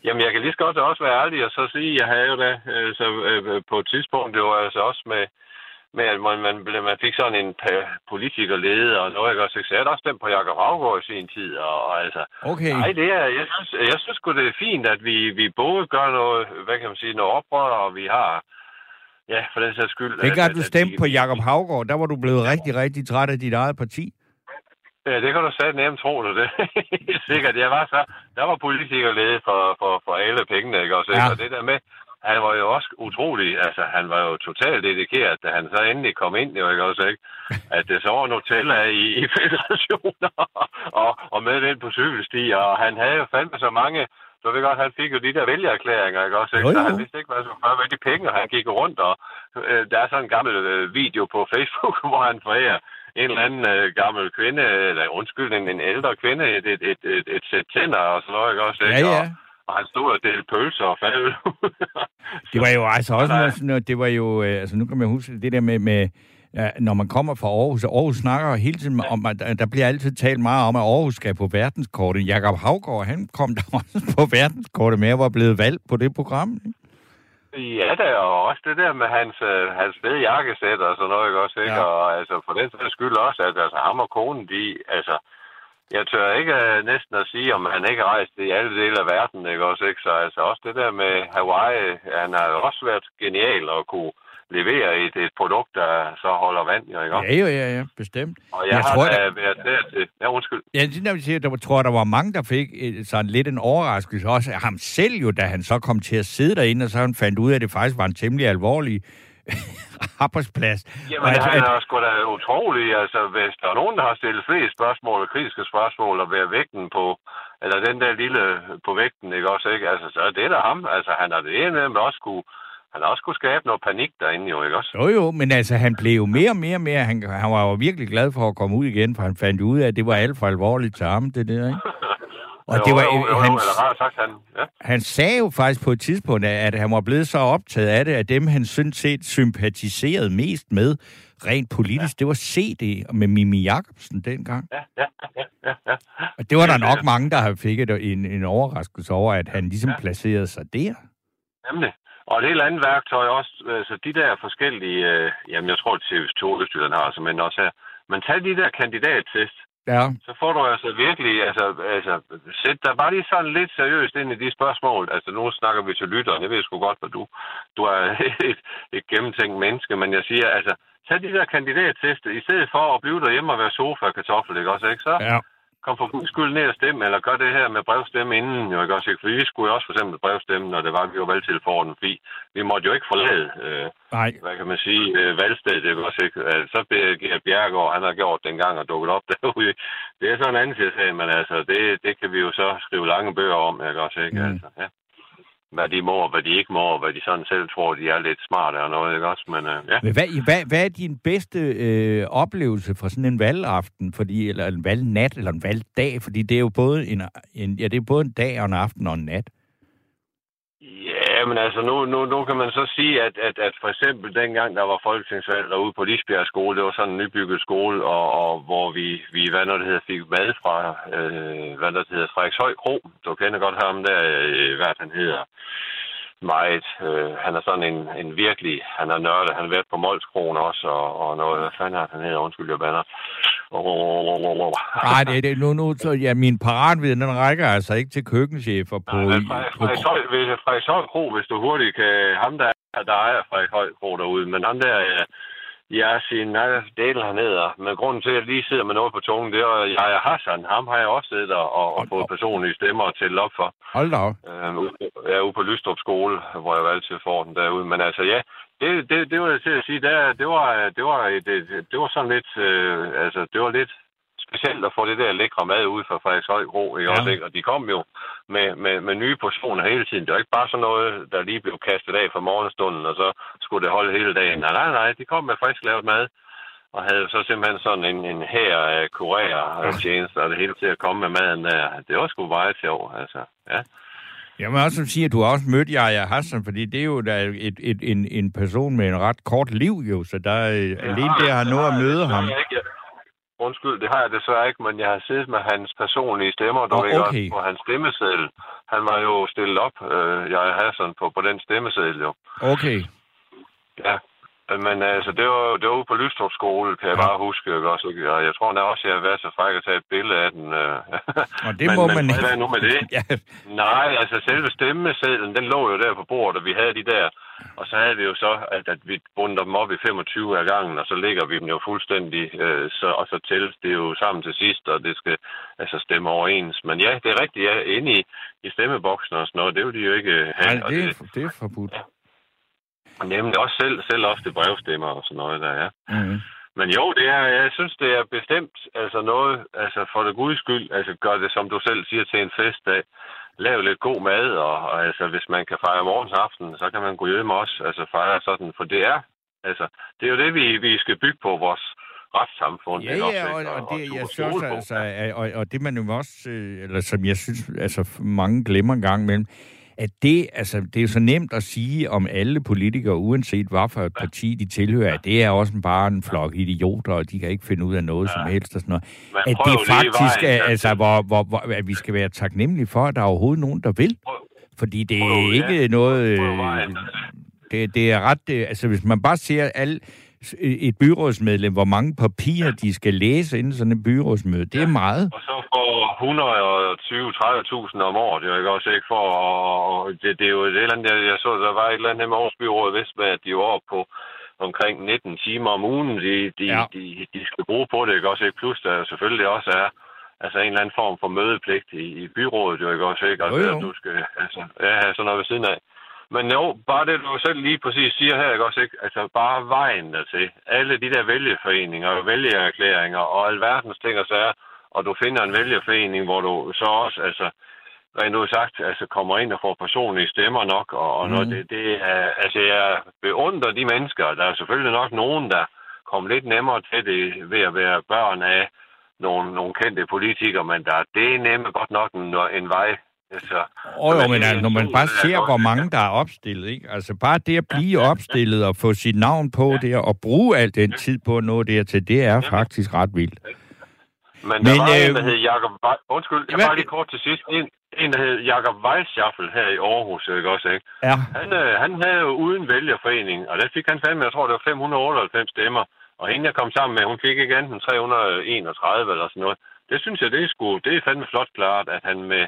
Jamen, jeg kan lige så godt også være ærlig og så sige, at jeg havde jo da øh, så, øh, på et tidspunkt, det var altså også med, med at man, man, blev- man fik sådan en pa- politikerleder og noget, ikke også? ikke? Så jeg havde også stemt på Jakob Havgård i sin tid, og, og altså, Okay. Nej, det er, jeg synes, jeg synes sgu, det er fint, at vi, vi både gør noget, hvad kan man sige, noget oprør, og vi har, ja, for den sags skyld... Dengang at- du stemte på Jakob Havgård, der var du blevet rigtig, rigtig træt af dit eget parti. Ja, det kan du sige nemt tro, du det. <laughs> Sikkert. Jeg var så, der var politikerlede for, for, for alle pengene, ikke også? Ja. Og det der med, han var jo også utrolig, altså han var jo totalt dedikeret, da han så endelig kom ind, jo ikke også, ikke? <laughs> At det så var Nutella i, i <laughs> federationer og, og med den på cykelsti, og han havde jo fandme så mange, så ved godt, han fik jo de der vælgererklæringer, ikke også? Ikke? Jo, jo. Så han vidste ikke, hvad gøre med de penge, og han gik rundt, og øh, der er sådan en gammel øh, video på Facebook, <laughs> hvor han forærer en eller anden øh, gammel kvinde, eller undskyld, en, en ældre kvinde, et, et, et, et, et sæt tænder og sådan noget, ikke også? Ja, Ikke? ja. Og, og han stod og delte pølser og faldt. <laughs> Det var jo altså også noget, sådan noget, det var jo, øh, altså nu kan man huske det der med, med ja, når man kommer fra Aarhus, og Aarhus snakker hele tiden om, at der- bliver altid talt meget om, at Aarhus skal på verdenskortet. Jakob Havgård, han kom der <laughs> også på verdenskortet med, og var blevet valgt på det program. Ja, der er jo også det der med hans, øh, hans fede jakkesæt og sådan noget, ikke også? Ikke? Ja. Og altså, for den sags skyld også, at altså, ham og konen, de, altså, jeg tør ikke øh, næsten at sige, om han ikke rejst i alle dele af verden, ikke også? Ikke? Så altså også det der med Hawaii, han har også været genial at kunne levere et, et produkt, der så holder vand, jo, ikke? Ja, jo, ja, ja, bestemt. Og jeg, Jeg har tror, da der- været der til... Ja, undskyld. Ja, det der, vil sige, der var- tror der var mange, der fik sådan lidt en overraskelse. Også af ham selv jo, da han så kom til at sidde derinde, og så han fandt ud af, at det faktisk var en temmelig alvorlig <laughs> arbejdsplads. Jamen, Og at- han at- er sgu da utrolig. Altså, hvis der er nogen, der har stillet flest spørgsmål, kritiske spørgsmål, og være vægten på, eller den der lille på vægten, ikke også, ikke? Altså, så er det da ham. Altså, han har det ene med, også kunne, han har også kunne skabe noget panik derinde, jo, ikke også? Jo, jo, men altså, han blev jo mere og mere og mere. Han, han var jo virkelig glad for at komme ud igen, for han fandt ud af, at det var alt for alvorligt til ham, det der, ikke? <laughs> Og jo, det var, jo, jo, han, eller sagt, han, ja. han sagde jo faktisk på et tidspunkt, at han var blevet så optaget af det, at dem, han sådan set sympatiserede mest med, rent politisk, det var CD med Mimi Jacobsen dengang. Ja, ja, ja, ja, ja. Og det var der Ja, nok ja. mange, der fik et, en, en overraskelse over, at han ligesom Ja. placerede sig der. Nemlig. Og et helt andet værktøj også, altså de der forskellige, øh, jamen jeg tror, at TV2 Østjylland har, altså, men også her. Men tag de der kandidattest, Ja, så får du altså virkelig, altså, altså sæt dig bare lige sådan lidt seriøst ind i de spørgsmål. Altså, nu snakker vi til lytteren. Jeg ved sgu godt, hvad du, du er <laughs> et, et gennemtænkt menneske, men jeg siger, altså, tag de der kandidatteste, i stedet for at blive derhjemme og være sofa og kartoffel, ikke også, ikke? Så, ja. Kom for guds skyld ned og stemme, eller gør det her med brevstemme inden, jo ikke også? For vi skulle jo også for eksempel brevstemme, når det var, vi var valgt til fororden, fordi vi måtte jo ikke forlade, øh, Nej. hvad kan man sige, øh, valgstedet, det også, ikke? Altså, så bliver Bjergård, han har gjort det en gang og dukket op <laughs> derude. Det er så en anden sag, men altså, det, det kan vi jo så skrive lange bøger om, ikke også, ikke? Mm. Altså, ja hvad de må, og hvad de ikke må, og hvad de sådan selv tror, de er lidt smarte og noget, ikke også? Men, øh, ja. Men hvad, hvad, hvad er din bedste øh, oplevelse fra sådan en valgaften, fordi, eller en valgnat, eller en valgdag? Fordi det er jo både en, en, ja, det er både en dag og en aften og en nat. Men altså, nu, nu, nu kan man så sige, at, at, at for eksempel dengang, der var folketingsvalg derude på Lisbjerg skole, det var sådan en nybygget skole, og, og hvor vi, vi, hvad når det hedder, fik mad fra, øh, hvad der hedder, Frederikshøj Kro. Du kender godt ham der, øh, hvad han hedder meget. Øh, han er sådan en, en virkelig, han er nørdet, han har været på Molskronen også, og, og noget, hvad fanden er han hedder, undskyld, jeg bander. <laughs> Nej, det, det, nu, nu, så, ja, min paratviden, den rækker altså ikke til køkkenchefer på... Nej, i- Frederik- Frederikshøj Kro, hvis du hurtigt kan... Ham, der, er- der ejer Frederikshøj Kro derude, men ham der... øh, Jeg siger, nej, del hernede. Men grunden til, at jeg lige sidder med noget på tungen, det er, er Hassan. Ham har jeg også siddet og, og, fået personlige stemmer til op for. Hold da op. Øh, ude- jeg er ude på Lystrup skole, hvor jeg valgte til for den derude. Men altså, ja, det, det, det var jeg til at sige, der, det, var, det, var, et, det, det var sådan lidt, øh, altså, det var lidt specielt at få det der lækre mad ud fra Frederikshøj Kro, ikke Ja. også, ikke? Og de kom jo med, med, med nye portioner hele tiden. Det var ikke bare sådan noget, der lige blev kastet af fra morgenstunden, og så skulle det holde hele dagen. Nej, nej, nej, de kom med frisk lavet mad, og havde så simpelthen sådan en, en her af kurerer tjenester, og det hele til at komme med maden der. Det var sgu meget sjovt, altså. Ja. Jeg må også sige, at du har også mødt Jaja Hassan, fordi det er jo da et, et, en, en person med en ret kort liv, jo, så der er alene det at have noget at møde ham. Jeg ikke. Undskyld, det har jeg desværre ikke, men jeg har siddet med hans personlige stemmer, Nå, ved okay. på hans stemmeseddel. Han var jo stillet op, øh, jeg Hassan, på, på den stemmeseddel jo. Okay. Ja, men altså, det var, det var ude på Lystrup skole, kan jeg Ja. bare huske, ikke også? ikke? Og jeg tror da også, jeg har været så fræk at tage et billede af den. Øh. Og det <laughs> men, må man Hvad er nu med det? <laughs> Ja, Nej, altså selve stemmesedlen, den lå jo der på bordet, og vi havde de der. Og så havde vi jo så, at, at vi bunder dem op i 25 af gangen, og så lægger vi dem jo fuldstændig, øh, så, og så tælles det jo sammen til sidst, og det skal altså stemme overens. Men ja, det er rigtigt, ja, inde i, i stemmeboksen og sådan noget, det vil de jo ikke have. nej, det er, det er forbudt. Nemlig også selv, selv ofte brevstemmer og sådan noget der, ja. Mm. Men jo, det er, jeg synes, det er bestemt altså noget, altså for det guds skyld, altså gør det, som du selv siger, til en festdag. Lav lidt god mad, og, og altså, hvis man kan fejre morgens aften, så kan man gå hjem også, altså fejre sådan, for det er, altså, det er jo det, vi, vi skal bygge på vores retssamfund. Ja, ja, ikke? og, og det, turde jeg synes altså, og, og det man jo også, øh, eller som jeg synes, altså mange glemmer en gang imellem, at det, altså, det er jo så nemt at sige om alle politikere, uanset hvad for et parti de tilhører, at det er også bare en flok idioter, og de kan ikke finde ud af noget ja. som helst og sådan noget. Men At det faktisk vejen, er, altså. hvor, hvor, hvor, at vi skal være taknemmelige for, at der er overhovedet nogen, der vil. Fordi det er ikke noget... Øh, det, det er ret... øh, Altså, hvis man bare ser alle, et byrådsmedlem, hvor mange papirer de skal læse inden sådan et byrådsmøde, det er meget. Og så for 120-30.000 om året, det er jo ikke også ikke for, og det, det er jo et eller andet, jeg, jeg så, der var et eller andet med Aarhus Vest med, at de var oppe på omkring 19 timer om ugen, de, de, Ja. ja. de, de skal bruge på det, ikke også ikke? Plus der selvfølgelig også er altså en eller anden form for mødepligt i, i byrådet, jo ikke også ikke? Altså, Jo, jo. at du skal altså, ja, have sådan noget ved siden af. Men jo, bare det, du selv lige præcis siger her, ikke også ikke? Altså, bare vejen dertil. Alle de der vælgerforeninger og vælgererklæringer og alverdens ting og sager, og du finder en vælgerforening, hvor du så også, altså, rent ud sagt, altså kommer ind og får personlige stemmer nok, og, og noget, Mhm. det, det er, altså, jeg beundrer de mennesker. Der er selvfølgelig nok nogen, der kommer lidt nemmere til det ved at være børn af nogle, nogle kendte politikere, men der, det er nemme godt nok en, en vej. Altså, Og jo, Men altså, når man en bare stor- ser, hvor mange der er opstillet, ikke? Altså bare det at blive opstillet og få sit navn på det, og bruge al den tid på at nå dertil, det er faktisk ret vildt. Men, der Men, var en, øh, der hed Jacob Undskyld, jeg hvad- bare lige kort til sidst. En, en der hed Jacob Weisschaffel her i Aarhus, ikke også, ikke? Ja, Han, øh, han havde jo uden vælgerforening, og der fik han fandme, jeg tror, det var 598 stemmer. Og hende, jeg kom sammen med, hun fik ikke andet end 331 eller sådan noget. Det synes jeg, det er, sgu, det er fandme flot klart, at han med,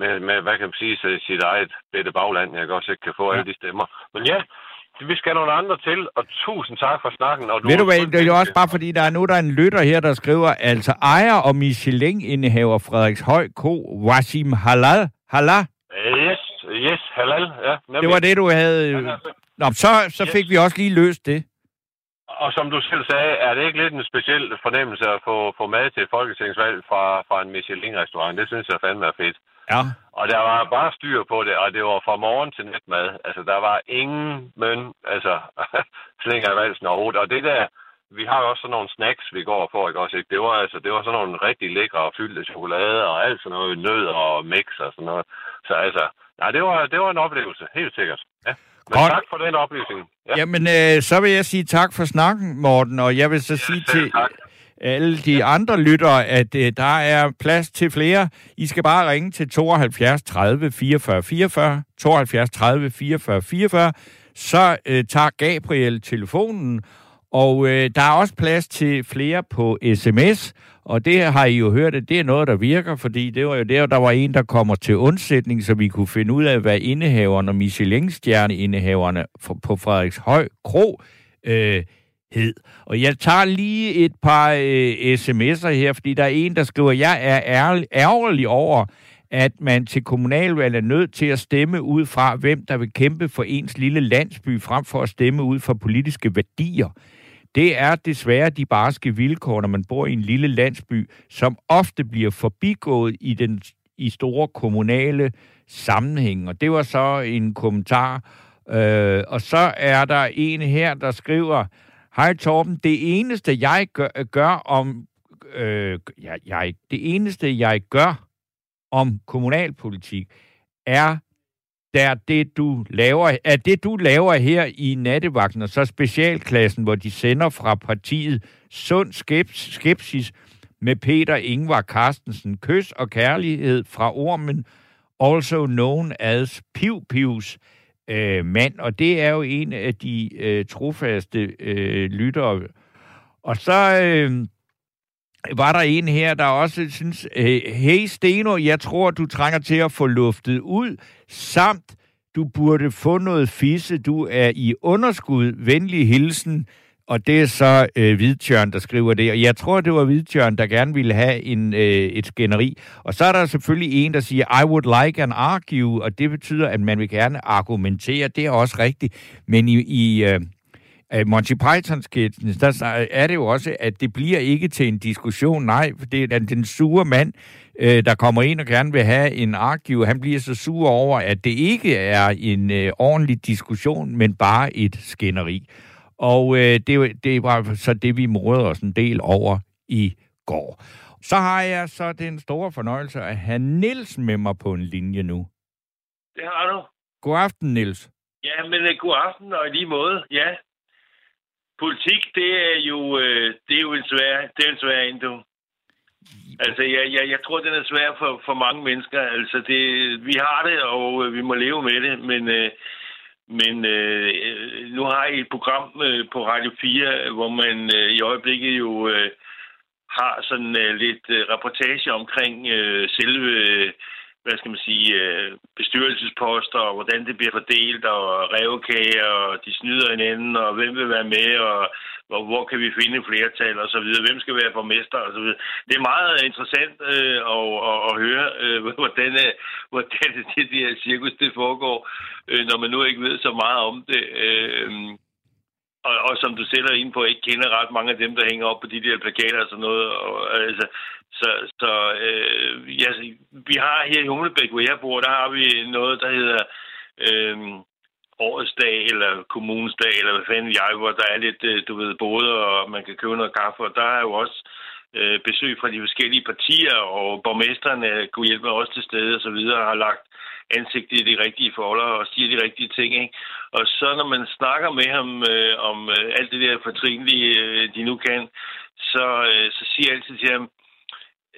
med, med hvad kan man sige, sit eget bedte bagland, jeg også ikke kan få Ja. alle de stemmer. Men ja, vi skal nogle andre til, og tusind tak for snakken. Og du Ved du hvad, det er jo også bare fordi, der er nu der er en lytter her, der skriver, altså ejer og Michelin-indehaver Frederikshøj Ko, Wasim Halal, Halal, Yes, yes, halal, ja. Nemlig. det var det, du havde... Nå, så, så fik vi også lige løst det. Og som du selv sagde, er det ikke lidt en speciel fornemmelse at få, få mad til et folketingsvalg fra, fra en Michelin-restaurant? Det synes jeg fandme er fedt. Ja. Og der var bare styr på det, og det var fra morgen til natmad. Altså, der var ingen møn, altså, <laughs> slinger i valsen overhovedet. Og det der, vi har også sådan nogle snacks, vi går får, ikke også? Ikke? Det var altså, det var sådan nogle rigtig lækre og fyldte chokolade og alt sådan noget, nød og mix og sådan noget. Så altså, nej, det var, det var en oplevelse, helt sikkert. Ja. Men Godt. tak for den oplysning. Ja, Jamen, øh, så vil jeg sige tak for snakken, Morten, og jeg vil så sige selv til tak. Alle de andre lyttere, at øh, der er plads til flere. I skal bare ringe til 72 30 44 44, 72 30 44 44, så øh, tager Gabriel telefonen, og øh, der er også plads til flere på sms, og det har I jo hørt, at det er noget, der virker, fordi det var jo der, der var en, der kommer til undsætning, så vi kunne finde ud af, hvad indehaverne og Michelin-stjerne-indehaverne på Frederikshøj Kro øh, hed. Og jeg tager lige et par øh, sms'er her, fordi der er en, der skriver, jeg er ærgerlig, over, at man til kommunalvalg er nødt til at stemme ud fra, hvem der vil kæmpe for ens lille landsby, frem for at stemme ud fra politiske værdier. Det er desværre de barske vilkår, når man bor i en lille landsby, som ofte bliver forbigået i den i store kommunale sammenhæng. Og det var så en kommentar. Øh, og så er der en her, der skriver, Hej Torben, det eneste jeg gør, gør om øh, jeg, jeg, det eneste jeg gør om kommunalpolitik er der det du laver, er det du laver her i nattevagten og så specialklassen, hvor de sender fra partiet Sund Skeps, Skepsis med Peter Ingvar Carstensen. Kys og kærlighed fra ormen, also known as Piv Pivs øh, mand, og det er jo en af de øh, trofaste øh, lyttere. Og så øh, var der en her, der også synes, hey Steno, jeg tror, du trænger til at få luftet ud, samt du burde få noget fisse, du er i underskud, venlig hilsen, og det er så øh, Hvidtjørn, der skriver det. Og jeg tror, det var Hvidtjørn, der gerne ville have en, øh, et skænderi. Og så er der selvfølgelig en, der siger, I would like an argue, og det betyder, at man vil gerne argumentere. Det er også rigtigt. Men i, i øh, øh Monty python sketchen der er det jo også, at det bliver ikke til en diskussion. Nej, for det er den, den sure mand, øh, der kommer ind og gerne vil have en argue. Han bliver så sur over, at det ikke er en øh, ordentlig diskussion, men bare et skænderi. Og øh, det, det var så det, vi morede os en del over i går. Så har jeg så den store fornøjelse at have Nils med mig på en linje nu. Det har du. God aften, Nils. Ja, men uh, god aften og i lige måde. Ja. Politik, det er jo, øh, det er jo en svær, det er en svær en, du. Altså, jeg, jeg, jeg tror, den er svær for, for mange mennesker. Altså, det, vi har det, og øh, vi må leve med det, men, øh, men øh, nu har I et program øh, på Radio 4, hvor man øh, i øjeblikket jo øh, har sådan øh, lidt øh, reportage omkring øh, selve, øh, hvad skal man sige, øh, bestyrelsesposter, og hvordan det bliver fordelt, og revkager, og de snyder hinanden, og hvem vil være med, og hvor, hvor kan vi finde flertal, og så videre, hvem skal være borgmester, og så videre. Det er meget øh, interessant øh, at, at, at høre, øh, <laughs> hvordan, øh, hvordan <laughs> det, det her cirkus det foregår, øh, når man nu ikke ved så meget om det. Øh, og, og som du selv er inde på, ikke kender ret mange af dem, der hænger op på de der plakater og sådan noget. Og, altså, så så øh, ja, vi har her i Humlebæk, hvor jeg bor, der har vi noget, der hedder øh, årets dag, eller kommunens dag, eller hvad fanden jeg, hvor der er lidt, øh, du ved, både, og man kan købe noget kaffe, og der er jo også øh, besøg fra de forskellige partier, og borgmesterne kunne hjælpe os til stede og så videre, og har lagt ansigtet i de rigtige forholder og siger de rigtige ting. Ikke? Og så når man snakker med ham øh, om øh, alt det der fortrinlige, øh, de nu kan, så, øh, så siger jeg altid til ham,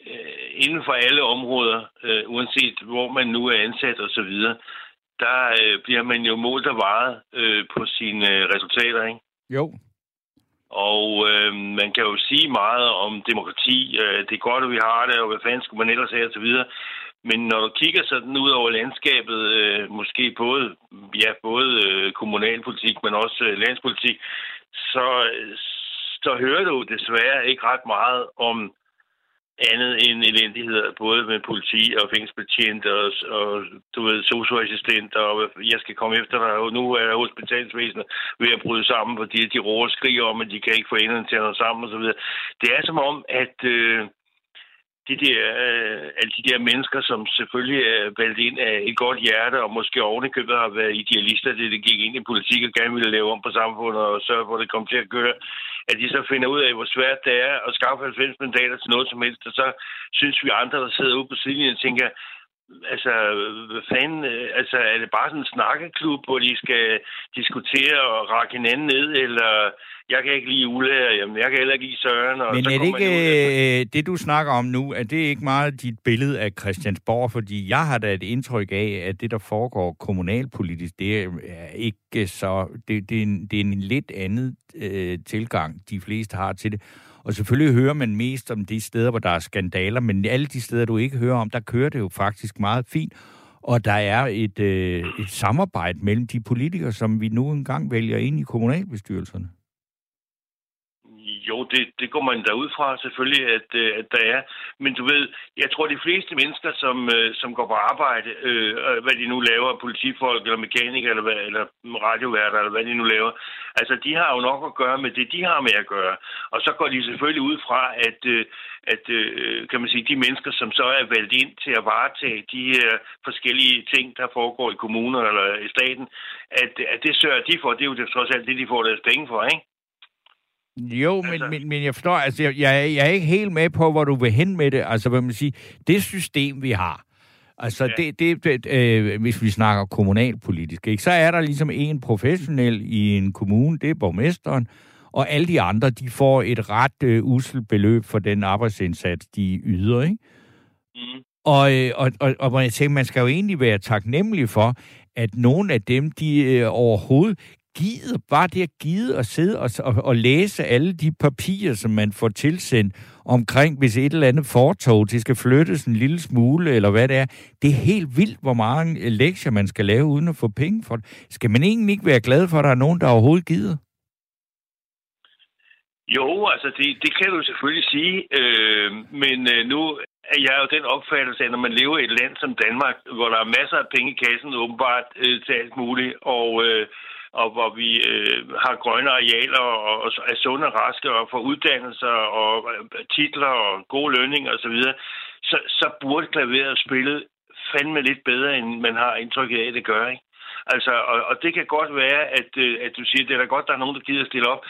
øh, inden for alle områder, øh, uanset hvor man nu er ansat og så videre, der øh, bliver man jo målt og varet øh, på sine øh, resultater, ikke? Jo. Og øh, man kan jo sige meget om demokrati. Øh, det er godt, at vi har det, og hvad fanden skulle man ellers have, og så videre. Men når du kigger sådan ud over landskabet, øh, måske både, ja, både øh, kommunalpolitik, men også øh, landspolitik, så, så hører du desværre ikke ret meget om andet end elendigheder, både med politi og fængselsbetjent og, og du ved, socioassistenter, og jeg skal komme efter dig, og nu er hospitalsvæsenet ved at bryde sammen, fordi de råber og skriger om, at de kan ikke få enderne til at nå sammen osv. Det er som om, at øh, de der, øh, alle de der mennesker, som selvfølgelig er valgt ind af et godt hjerte, og måske ovenikøbet har været idealister, det det gik ind i politik og gerne ville lave om på samfundet og sørge for, at det kom til at køre, at de så finder ud af, hvor svært det er at skaffe 90 mandater til noget som helst, og så synes vi andre, der sidder ude på sidelinjen, tænker, altså, hvad fanden, øh, altså, er det bare sådan en snakkeklub, hvor de skal diskutere og række hinanden ned, eller jeg kan ikke lide Ulla, jamen, jeg kan heller ikke lide Søren. Og Men så er det ikke ud øh, det, du snakker om nu, er det ikke meget dit billede af Christiansborg? Fordi jeg har da et indtryk af, at det, der foregår kommunalpolitisk, det er ikke så... Det, det, er, en, det er en lidt andet øh, tilgang, de fleste har til det. Og selvfølgelig hører man mest om de steder, hvor der er skandaler, men alle de steder, du ikke hører om, der kører det jo faktisk meget fint. Og der er et, øh, et samarbejde mellem de politikere, som vi nu engang vælger ind i kommunalbestyrelserne. Jo, det, det går man derud fra selvfølgelig, at, øh, at der er. Men du ved, jeg tror, de fleste mennesker, som, øh, som går på arbejde, øh, hvad de nu laver, politifolk eller mekanikere eller, hvad, eller radioværter eller hvad de nu laver, altså de har jo nok at gøre med det, de har med at gøre. Og så går de selvfølgelig ud fra, at, øh, at øh, kan man sige, de mennesker, som så er valgt ind til at varetage de her forskellige ting, der foregår i kommuner eller i staten, at, at det sørger de for. Det er jo det, trods alt det, de får deres penge for, ikke? Jo, men, Altså- men, men jeg forstår, altså jeg, jeg, jeg er ikke helt med på, hvor du vil hen med det. Altså, hvad man siger, det system, vi har, altså Ja. det, det, det øh, hvis vi snakker kommunalpolitisk, ikke, så er der ligesom en professionel i en kommune, det er borgmesteren, og alle de andre, de får et ret øh, uselt beløb for den arbejdsindsats, de yder, ikke? Mm. Og, øh, og, og, og jeg tænker, man skal jo egentlig være taknemmelig for, at nogle af dem, de øh, overhovedet gider, bare det at gide at sidde og, og, og læse alle de papirer, som man får tilsendt omkring, hvis et eller andet fortog, det skal flyttes en lille smule, eller hvad det er. Det er helt vildt, hvor mange øh, lektier man skal lave, uden at få penge for det. Skal man egentlig ikke være glad for, at der er nogen, der overhovedet gider? Jo, altså det, det kan du selvfølgelig sige, øh, men øh, nu er jeg jo den opfattelse, at når man lever i et land som Danmark, hvor der er masser af penge i kassen åbenbart øh, til alt muligt, og, øh, og hvor vi øh, har grønne arealer og, og er sunde og raske og får uddannelser og øh, titler og gode lønninger osv., så, så burde klaveret spille fandme lidt bedre, end man har indtrykket af, at det gør, ikke? Altså, og, og det kan godt være, at, øh, at du siger, at det er da godt, der er nogen, der gider stille op.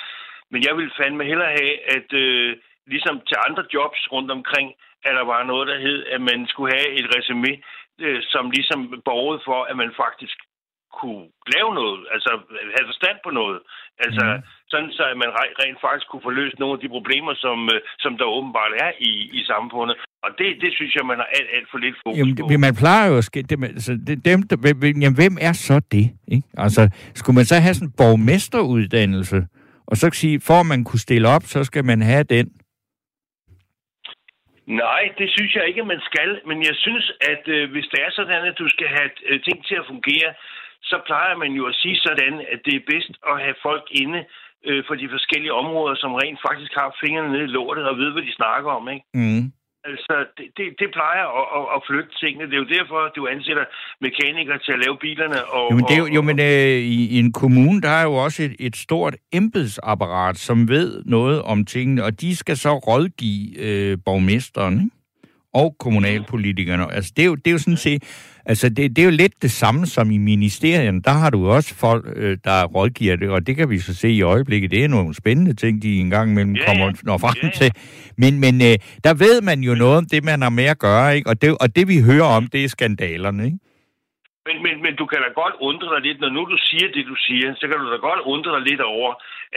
Men jeg vil fandme hellere have, at øh, ligesom til andre jobs rundt omkring, at der var noget, der hed, at man skulle have et resume, øh, som ligesom borgede for, at man faktisk kunne lave noget, altså have forstand på noget. Altså, mm. sådan så at man re- rent faktisk kunne få løst nogle af de problemer, som, øh, som der åbenbart er i, i samfundet. Og det, det synes jeg, man har alt, alt for lidt fokus Jamen, på. det, man plejer jo at det, altså, dem, der, hvem, jamen, hvem er så det? Ikke? Altså, skulle man så have sådan en borgmesteruddannelse, og så sige, for at man kunne stille op, så skal man have den? Nej, det synes jeg ikke, at man skal. Men jeg synes, at øh, hvis det er sådan, at du skal have øh, ting til at fungere, så plejer man jo at sige sådan, at det er bedst at have folk inde øh, for de forskellige områder, som rent faktisk har fingrene nede i lortet og ved, hvad de snakker om. Ikke? Mm. Altså, det, det, det plejer at, at, at flytte tingene. Det er jo derfor, du ansætter mekanikere til at lave bilerne. Og, Jo, men, det er jo, jo, men øh, i, i en kommune, der er jo også et, et stort embedsapparat, som ved noget om tingene, og de skal så rådgive øh, borgmesteren ikke? Og kommunalpolitikerne. Altså, det er jo, det er jo sådan set... Altså, det, det er jo lidt det samme som i ministerien. Der har du også folk, øh, der rådgiver det, og det kan vi så se i øjeblikket. Det er nogle spændende ting, de engang imellem ja. kommer når frem til. Men, men øh, der ved man jo noget om det, man har med at gøre, ikke? Og det, og det vi hører om, det er skandalerne, ikke? Men, men, men du kan da godt undre dig lidt, når nu du siger det, du siger, så kan du da godt undre dig lidt over,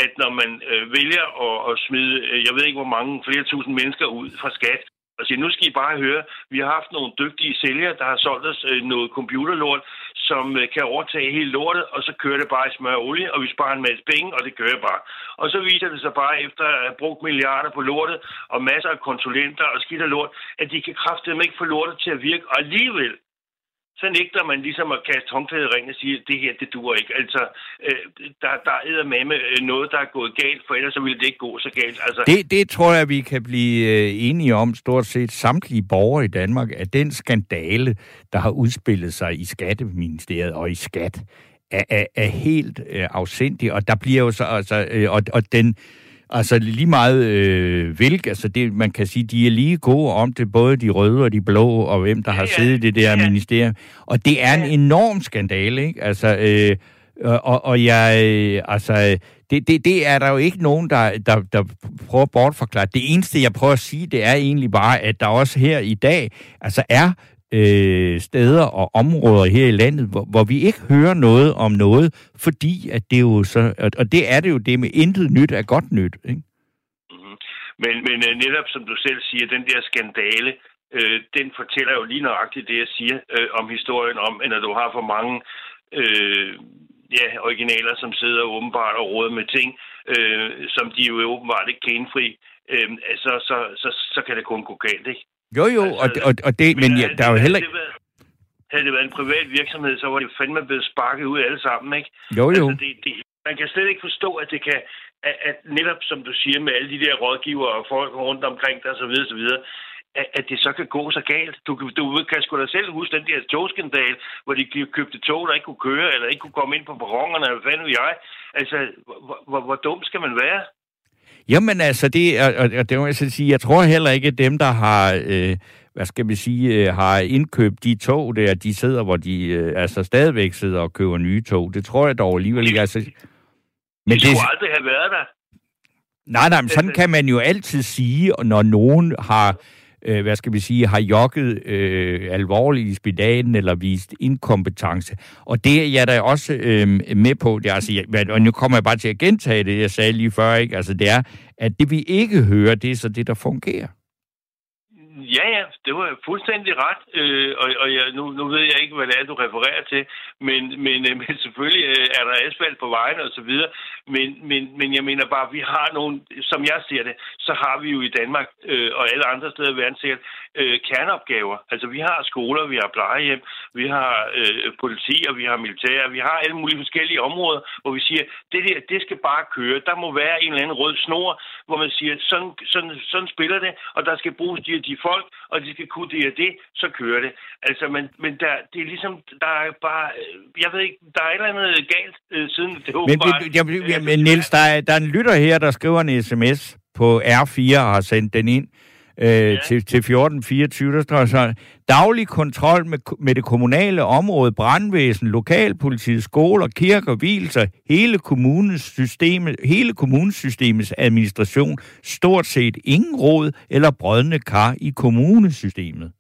at når man øh, vælger at, at smide, øh, jeg ved ikke hvor mange, flere tusind mennesker ud fra skat, og siger, nu skal I bare høre, vi har haft nogle dygtige sælgere, der har solgt os øh, noget computerlort, som øh, kan overtage hele lortet, og så kører det bare i smør og olie, og vi sparer en masse penge, og det kører bare. Og så viser det sig bare, efter at have brugt milliarder på lortet, og masser af konsulenter og skidt og lort, at de kan kraftedeme ikke få lortet til at virke, og alligevel så nægter man ligesom at kaste håndklædet ring og sige, at det her, det duer ikke. Altså, øh, der, der er med med øh, noget, der er gået galt, for ellers så ville det ikke gå så galt. Altså, det, det tror jeg, vi kan blive øh, enige om, stort set samtlige borgere i Danmark, at den skandale, der har udspillet sig i Skatteministeriet og i Skat, er, er, er helt øh, afsindig, og der bliver jo så, altså, øh, og, og den, Altså lige meget øh, hvilk, altså det, man kan sige, de er lige gode om det, både de røde og de blå, og hvem der ja, har siddet i det der ja. ministerium. Og det er en enorm skandale, ikke? Altså, øh, og, og jeg, øh, altså, det, det, det er der jo ikke nogen, der, der, der prøver at bortforklare. Det eneste, jeg prøver at sige, det er egentlig bare, at der også her i dag, altså er øh, steder og områder her i landet, hvor, hvor vi ikke hører noget om noget, fordi at det er jo så, og det er det jo det med intet nyt er godt nyt, ikke? Mm-hmm. Men, men øh, netop som du selv siger, den der skandale, øh, den fortæller jo lige nøjagtigt det, jeg siger øh, om historien om, at når du har for mange øh, ja, originaler, som sidder åbenbart og råder med ting, øh, som de jo åbenbart ikke kan indfri, øh, så, så, så, så kan det kun gå galt, ikke? Jo, jo, altså, og, og, og det, men, men ja, der er jo heller ikke... Havde det været en privat virksomhed, så var det fandme blevet sparket ud alle sammen, ikke? Jo, jo. Altså, det, det, man kan slet ikke forstå, at det kan, at, at netop som du siger, med alle de der rådgiver og folk rundt omkring dig, så videre, så videre, at, at det så kan gå så galt. Du, du kan sgu da selv huske den der togskandal, hvor de købte tog, der ikke kunne køre, eller ikke kunne komme ind på perronerne, eller hvad ved jeg. Altså, hvor, hvor, hvor dum skal man være? Jamen altså, det, og, og det må jeg sige, jeg tror heller ikke, at dem, der har, øh, hvad skal vi sige, øh, har indkøbt de tog der, de sidder, hvor de øh, altså stadigvæk sidder og køber nye tog. Det tror jeg dog alligevel ikke. Altså, men det skulle aldrig have været der. Nej, nej, men sådan kan man jo altid sige, når nogen har øh, hvad skal vi sige, har jokket øh, alvorligt i spidalen eller vist inkompetence. Og det er jeg da også øh, med på. Det er, altså, jeg, og nu kommer jeg bare til at gentage det, jeg sagde lige før, ikke? Altså, det er, at det vi ikke hører, det er så det, der fungerer. Ja, ja, det var fuldstændig ret, øh, og, og jeg, nu, nu ved jeg ikke, hvad det er, du refererer til, men, men, øh, <laughs> men selvfølgelig øh, er der asfalt på vejen og så videre, men, men, men jeg mener bare, vi har nogle, som jeg ser det, så har vi jo i Danmark øh, og alle andre steder i verden sikkert øh, kerneopgaver. Altså vi har skoler, vi har plejehjem, vi har øh, politi og vi har militær, vi har alle mulige forskellige områder, hvor vi siger, det der, det skal bare køre. Der må være en eller anden rød snor, hvor man siger, sådan, sådan, sådan spiller det, og der skal bruges de, de folk, og de skal kunne det og det, så kører det. Altså, men, men der, det er ligesom, der er bare, jeg ved ikke, der er et eller andet galt øh, siden det men, bare, jeg, jeg, men Niels, der er, der er en lytter her, der skriver en sms på R4 og har sendt den ind øh, ja. til, til 1424, der står så, daglig kontrol med, med det kommunale område, brandvæsen, lokalpolitiet, skoler, kirker, hvilser, hele kommunens systemet, hele kommunesystemets administration, stort set ingen råd eller brødne kar i kommunesystemet.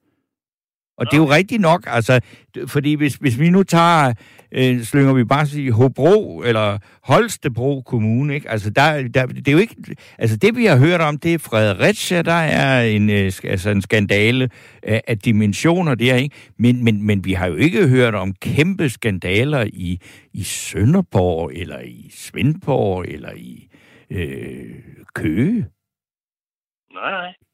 Og det er jo rigtigt nok, altså, fordi hvis, hvis vi nu tager, øh, slynger vi bare sige Hobro eller Holstebro Kommune, ikke? Altså, der, der, det er jo ikke, altså det vi har hørt om, det er Fredericia, der er en, øh, altså en skandale af, af dimensioner der, ikke? Men, men, men vi har jo ikke hørt om kæmpe skandaler i, i Sønderborg, eller i Svendborg, eller i øh, Køge. Nej, nej.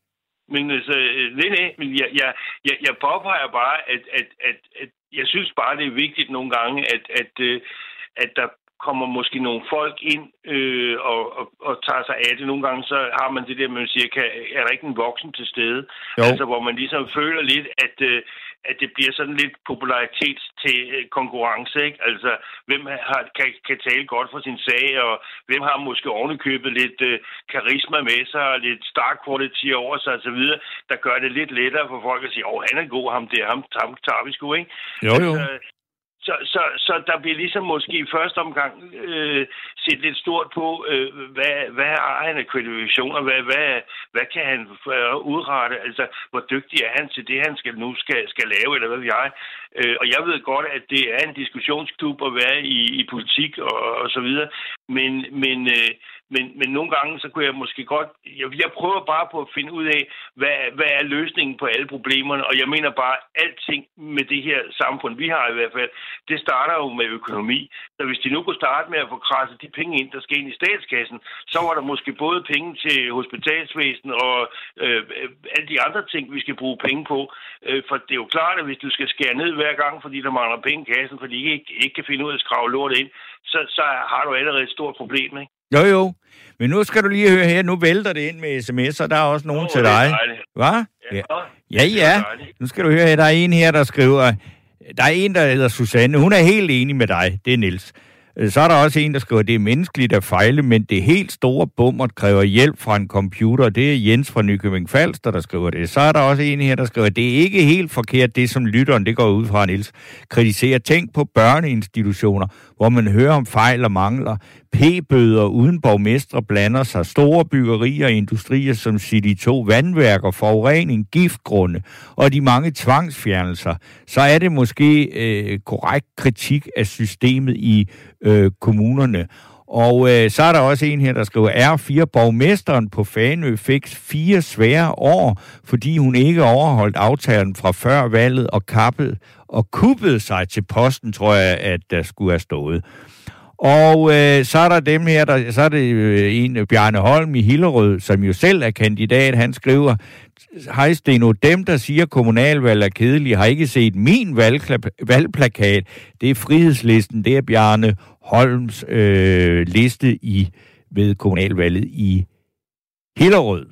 Men altså, øh, nej, nej, men jeg, jeg, jeg, jeg påpeger bare, at, at, at, at jeg synes bare, det er vigtigt nogle gange, at, at, øh, at der kommer måske nogle folk ind øh, og, og, og tager sig af det. Nogle gange så har man det der, man siger, kan, er der ikke en voksen til stede? Jo. Altså, hvor man ligesom føler lidt, at, øh, at det bliver sådan lidt popularitet til øh, konkurrence, ikke? Altså, hvem har, kan, kan tale godt for sin sag, og hvem har måske ovenikøbet lidt øh, karisma med sig, og lidt star quality over sig osv., der gør det lidt lettere for folk at sige, åh, oh, han er god, ham der, ham, ham tager vi sgu, ikke? Jo, jo. Altså, så, så, så der bliver ligesom måske i første omgang øh, set lidt stort på, øh, hvad, hvad har han af kvalifikationer, hvad, hvad, hvad kan han øh, udrette, altså hvor dygtig er han til det, han skal, nu skal, skal lave, eller hvad ved jeg. Øh, og jeg ved godt, at det er en diskussionsklub at være i, i politik og, og så videre, men, men, øh, men, men nogle gange, så kunne jeg måske godt... Jeg, jeg prøver bare på at finde ud af, hvad, hvad er løsningen på alle problemerne, og jeg mener bare, alting med det her samfund, vi har i hvert fald, det starter jo med økonomi. Så hvis de nu kunne starte med at få krasset de penge ind, der skal ind i statskassen, så var der måske både penge til hospitalsvæsen og øh, øh alle de andre ting, vi skal bruge penge på. Øh, for det er jo klart, at hvis du skal skære ned hver gang, fordi der mangler penge i kassen, fordi de ikke, ikke kan finde ud af at skrave lortet ind, så, så har du allerede et stort problem, ikke? Jo, jo. Men nu skal du lige høre her. Nu vælter det ind med sms'er. Der er også nogen Åh, til dig. Hvad? Ja, Ja. Ja. Nu skal du høre her. Der er en her, der skriver... Der er en, der hedder Susanne. Hun er helt enig med dig. Det er Niels. Øh, Så er der også en, der skriver, det er menneskeligt at fejle, men det helt store bummert kræver hjælp fra en computer. Det er Jens fra Nykøbing Falster, der skriver det. Så er der også en her, der skriver, at det er ikke helt forkert, det som lytteren, det går ud fra Niels, kritiserer. Tænk på børneinstitutioner, hvor man hører om fejl og mangler. P-bøder uden borgmestre blander sig. Store byggerier og industrier som City 2, vandværker, forurening, giftgrunde og de mange tvangsfjernelser. Så er det måske øh, korrekt kritik af systemet i øh, kommunerne. Og øh, så er der også en her, der skriver, R4 borgmesteren på Fanø fik fire svære år, fordi hun ikke overholdt aftalen fra før valget og kappede og kuppede sig til posten, tror jeg, at der skulle have stået. Og øh, så er der dem her, der, så er det øh, en, Bjarne Holm i Hillerød, som jo selv er kandidat, han skriver, Hej Steno, dem der siger, kommunalvalg er kedelige, har ikke set min valgpla- valgplakat. Det er frihedslisten, det er Bjarne Holms øh, liste i ved kommunalvalget i Hillerød.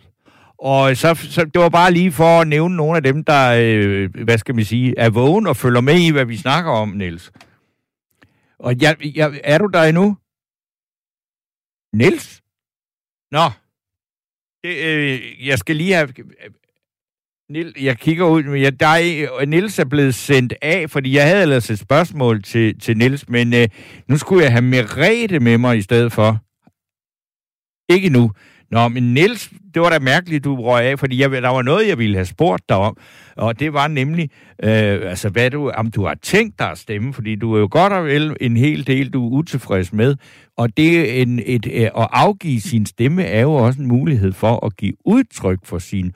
Og så, så det var bare lige for at nævne nogle af dem, der, øh, hvad skal man sige, er vågen og følger med i, hvad vi snakker om, Niels. Og jeg, jeg, er du der endnu? Niels? Nå. Det, øh, jeg skal lige have... Niels, jeg kigger ud, men jeg, der er, øh, Nils er blevet sendt af, fordi jeg havde ellers et spørgsmål til, til Nils, men øh, nu skulle jeg have Merete med mig i stedet for. Ikke nu. Nå, men Nils, det var da mærkeligt, du røg af, fordi jeg, der var noget, jeg ville have spurgt dig om, og det var nemlig, øh, altså, hvad du, om du har tænkt dig at stemme, fordi du er jo godt og vel en hel del, du er utilfreds med, og det en, et, øh, at afgive sin stemme er jo også en mulighed for at give udtryk for sin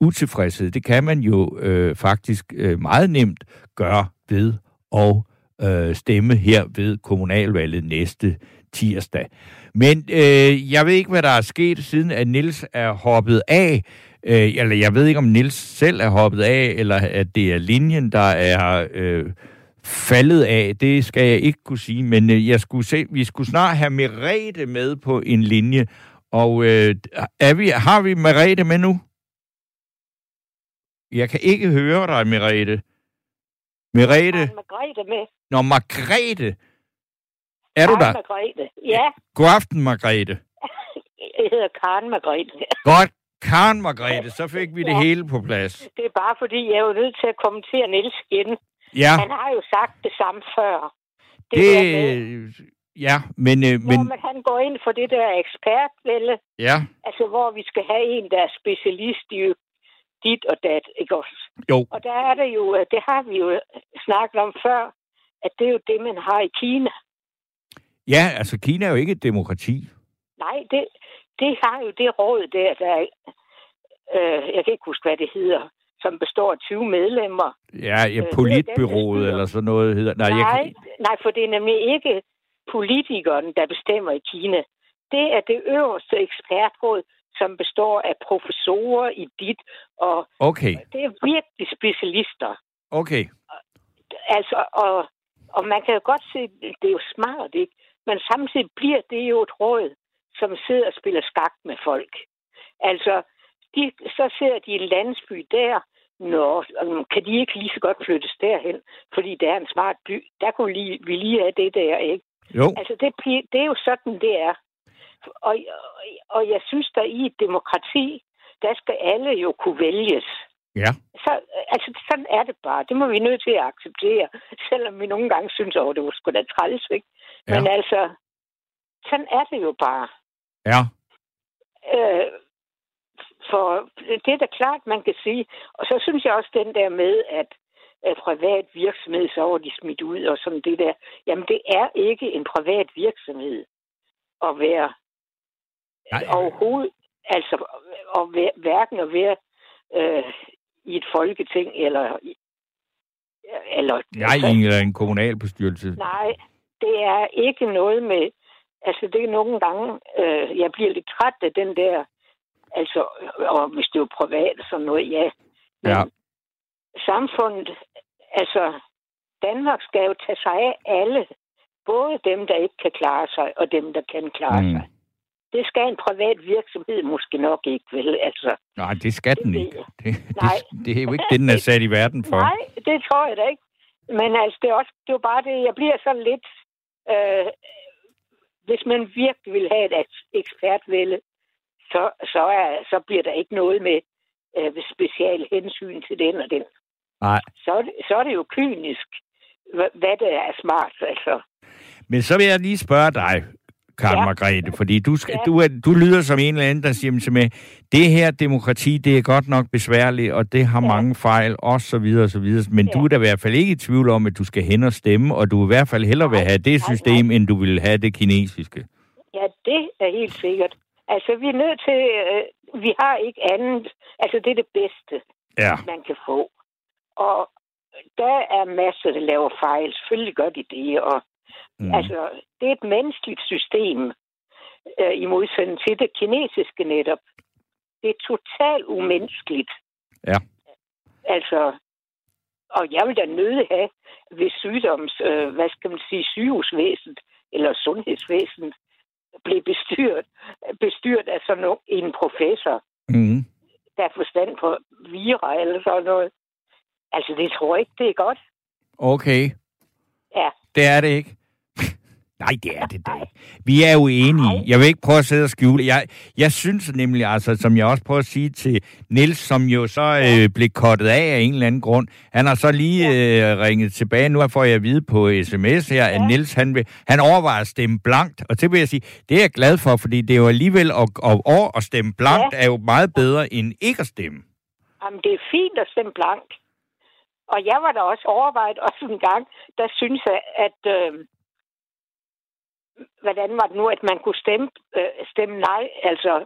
utilfredshed. Det kan man jo øh, faktisk øh, meget nemt gøre ved at øh, stemme her ved kommunalvalget næste tirsdag. Men øh, jeg ved ikke, hvad der er sket, siden at Nils er hoppet af. Øh, eller jeg ved ikke, om Nils selv er hoppet af, eller at det er linjen, der er øh, faldet af. Det skal jeg ikke kunne sige, men øh, jeg skulle se, vi skulle snart have Merete med på en linje. Og øh, er vi, har vi Merete med nu? Jeg kan ikke høre dig, Merete. Merete? Har Margrethe med. Nå, Margrethe. Er du der? Margrethe. Ja, God aften, Margrethe. <laughs> jeg hedder Karen Margrethe. Godt. Karen Margrethe, så fik vi det Ja. hele på plads. Det er bare fordi, jeg er jo nødt til at kommentere Niels igen. Ja, Han har jo sagt det samme før. det... med, Ja, men... øh, men... men han går ind for det der ekspertvælde, ja, altså hvor vi skal have en, der er specialist i dit og dat, ikke også? jo. Og der er det jo, øh, det har vi jo snakket om før, at det er jo det, man har i Kina. Ja, altså Kina er jo ikke et demokrati. Nej, det, det har jo det råd der, der er, øh, jeg kan ikke huske, hvad det hedder, som består af 20 medlemmer. Ja, ja Øh, politbyrået styrer. eller sådan noget hedder... Nej, Nej, jeg, kan- nej, for det er nemlig ikke politikeren, der bestemmer i Kina. Det er det øverste ekspertråd, som består af professorer i dit, og okay, det er virkelig specialister. okay. Altså, og, og man kan jo godt se, det er jo smart, ikke? Men samtidig bliver det jo et råd, som sidder og spiller skak med folk. Altså, de, så sidder de i en landsby der, Nå, kan de ikke lige så godt flyttes derhen, fordi det er en smart by. Der kunne lige, vi lige have det der, ikke? Jo, Altså, det, det er jo sådan, det er. Og, og, og jeg synes, der i et demokrati, der skal alle jo kunne vælges. ja. Så, altså, sådan er det bare. Det må vi nødt til at acceptere, selvom vi nogle gange synes, at det var sgu da træls, ikke? Men Ja. altså, sådan er det jo bare. Ja, Øh, for det er da klart, man kan sige. Og så synes jeg også den der med, at at privat virksomhed, så var de smidt ud og sådan det der. Jamen, det er ikke en privat virksomhed at være Nej. overhovedet, altså, og hverken at være øh, i et folketing, eller... eller Nej, i en, eller en kommunalbestyrelse. Nej, det er ikke noget med... Altså, det er nogle gange... Øh, jeg bliver lidt træt af den der... Altså, og hvis det er jo privat og sådan noget, ja. Men Ja. samfundet... Altså, Danmark skal jo tage sig af alle. Både dem, der ikke kan klare sig, og dem, der kan klare mm. sig. Det skal en privat virksomhed måske nok ikke, vel? Altså, Nej, det skal den Det ikke. Det, Nej. det, det er jo ikke det, den er sat i verden for. Nej, det tror jeg da ikke. Men altså, det er, også, det er jo bare det, jeg bliver sådan lidt... Øh, hvis man virkelig vil have et eks- ekspertvælde, så, så, er, så bliver der ikke noget med øh, special hensyn til den og den. Nej. Så, det- så er det jo kynisk, hva- hvad det er smart, altså. Men så vil jeg lige spørge dig, Karen ja. Margrethe, fordi du, skal, Ja. du, er, du lyder som en eller anden, der siger mig, det her demokrati, det er godt nok besværligt, og det har ja. Mange fejl, og så videre, og så videre. Men ja. Du er da i hvert fald ikke i tvivl om, at du skal hen og stemme, og du vil i hvert fald hellere vil Nej, have det nej, system, end du vil have det kinesiske. Ja, det er helt sikkert. Altså, vi er nødt til... Øh, vi har ikke andet... Altså, det er det bedste. Ja. man kan få. Og der er masser, der laver fejl. Selvfølgelig gør de det. Og, Mm. Altså, det er et menneskeligt system, øh, i modsætning til det kinesiske netop. Det er totalt umenneskeligt. Ja. Altså, og jeg vil da nøde have, hvis sygdoms, øh, hvad skal man sige, sygehusvæsenet eller sundhedsvæsenet blev bestyret, bestyret af sådan no- en professor Mm. der er forstand på vira eller sådan noget. Altså, det tror jeg ikke, det er godt. Okay. Ja. Det er det ikke. Nej, det er det da ikke. Vi er jo enige. Jeg vil ikke prøve at sidde og skjule. Jeg, jeg synes nemlig, altså, som jeg også prøver at sige til Nils, som jo så øh, blev kottet af af en eller anden grund. Han har så lige øh, ringet tilbage. Nu får jeg at vide på sms her, at. Nils, han, vil, han overvejer at stemme blankt. Og det vil jeg sige, det er jeg glad for, fordi det er jo alligevel at, at, at, at stemme blankt Ja. er jo meget bedre end ikke at stemme. Jamen, det er fint at stemme blank. Og jeg var da også overvejet <laughs> også en gang, der synes jeg, at... Øh, hvordan var det nu, at man kunne stemme, øh, stemme nej, altså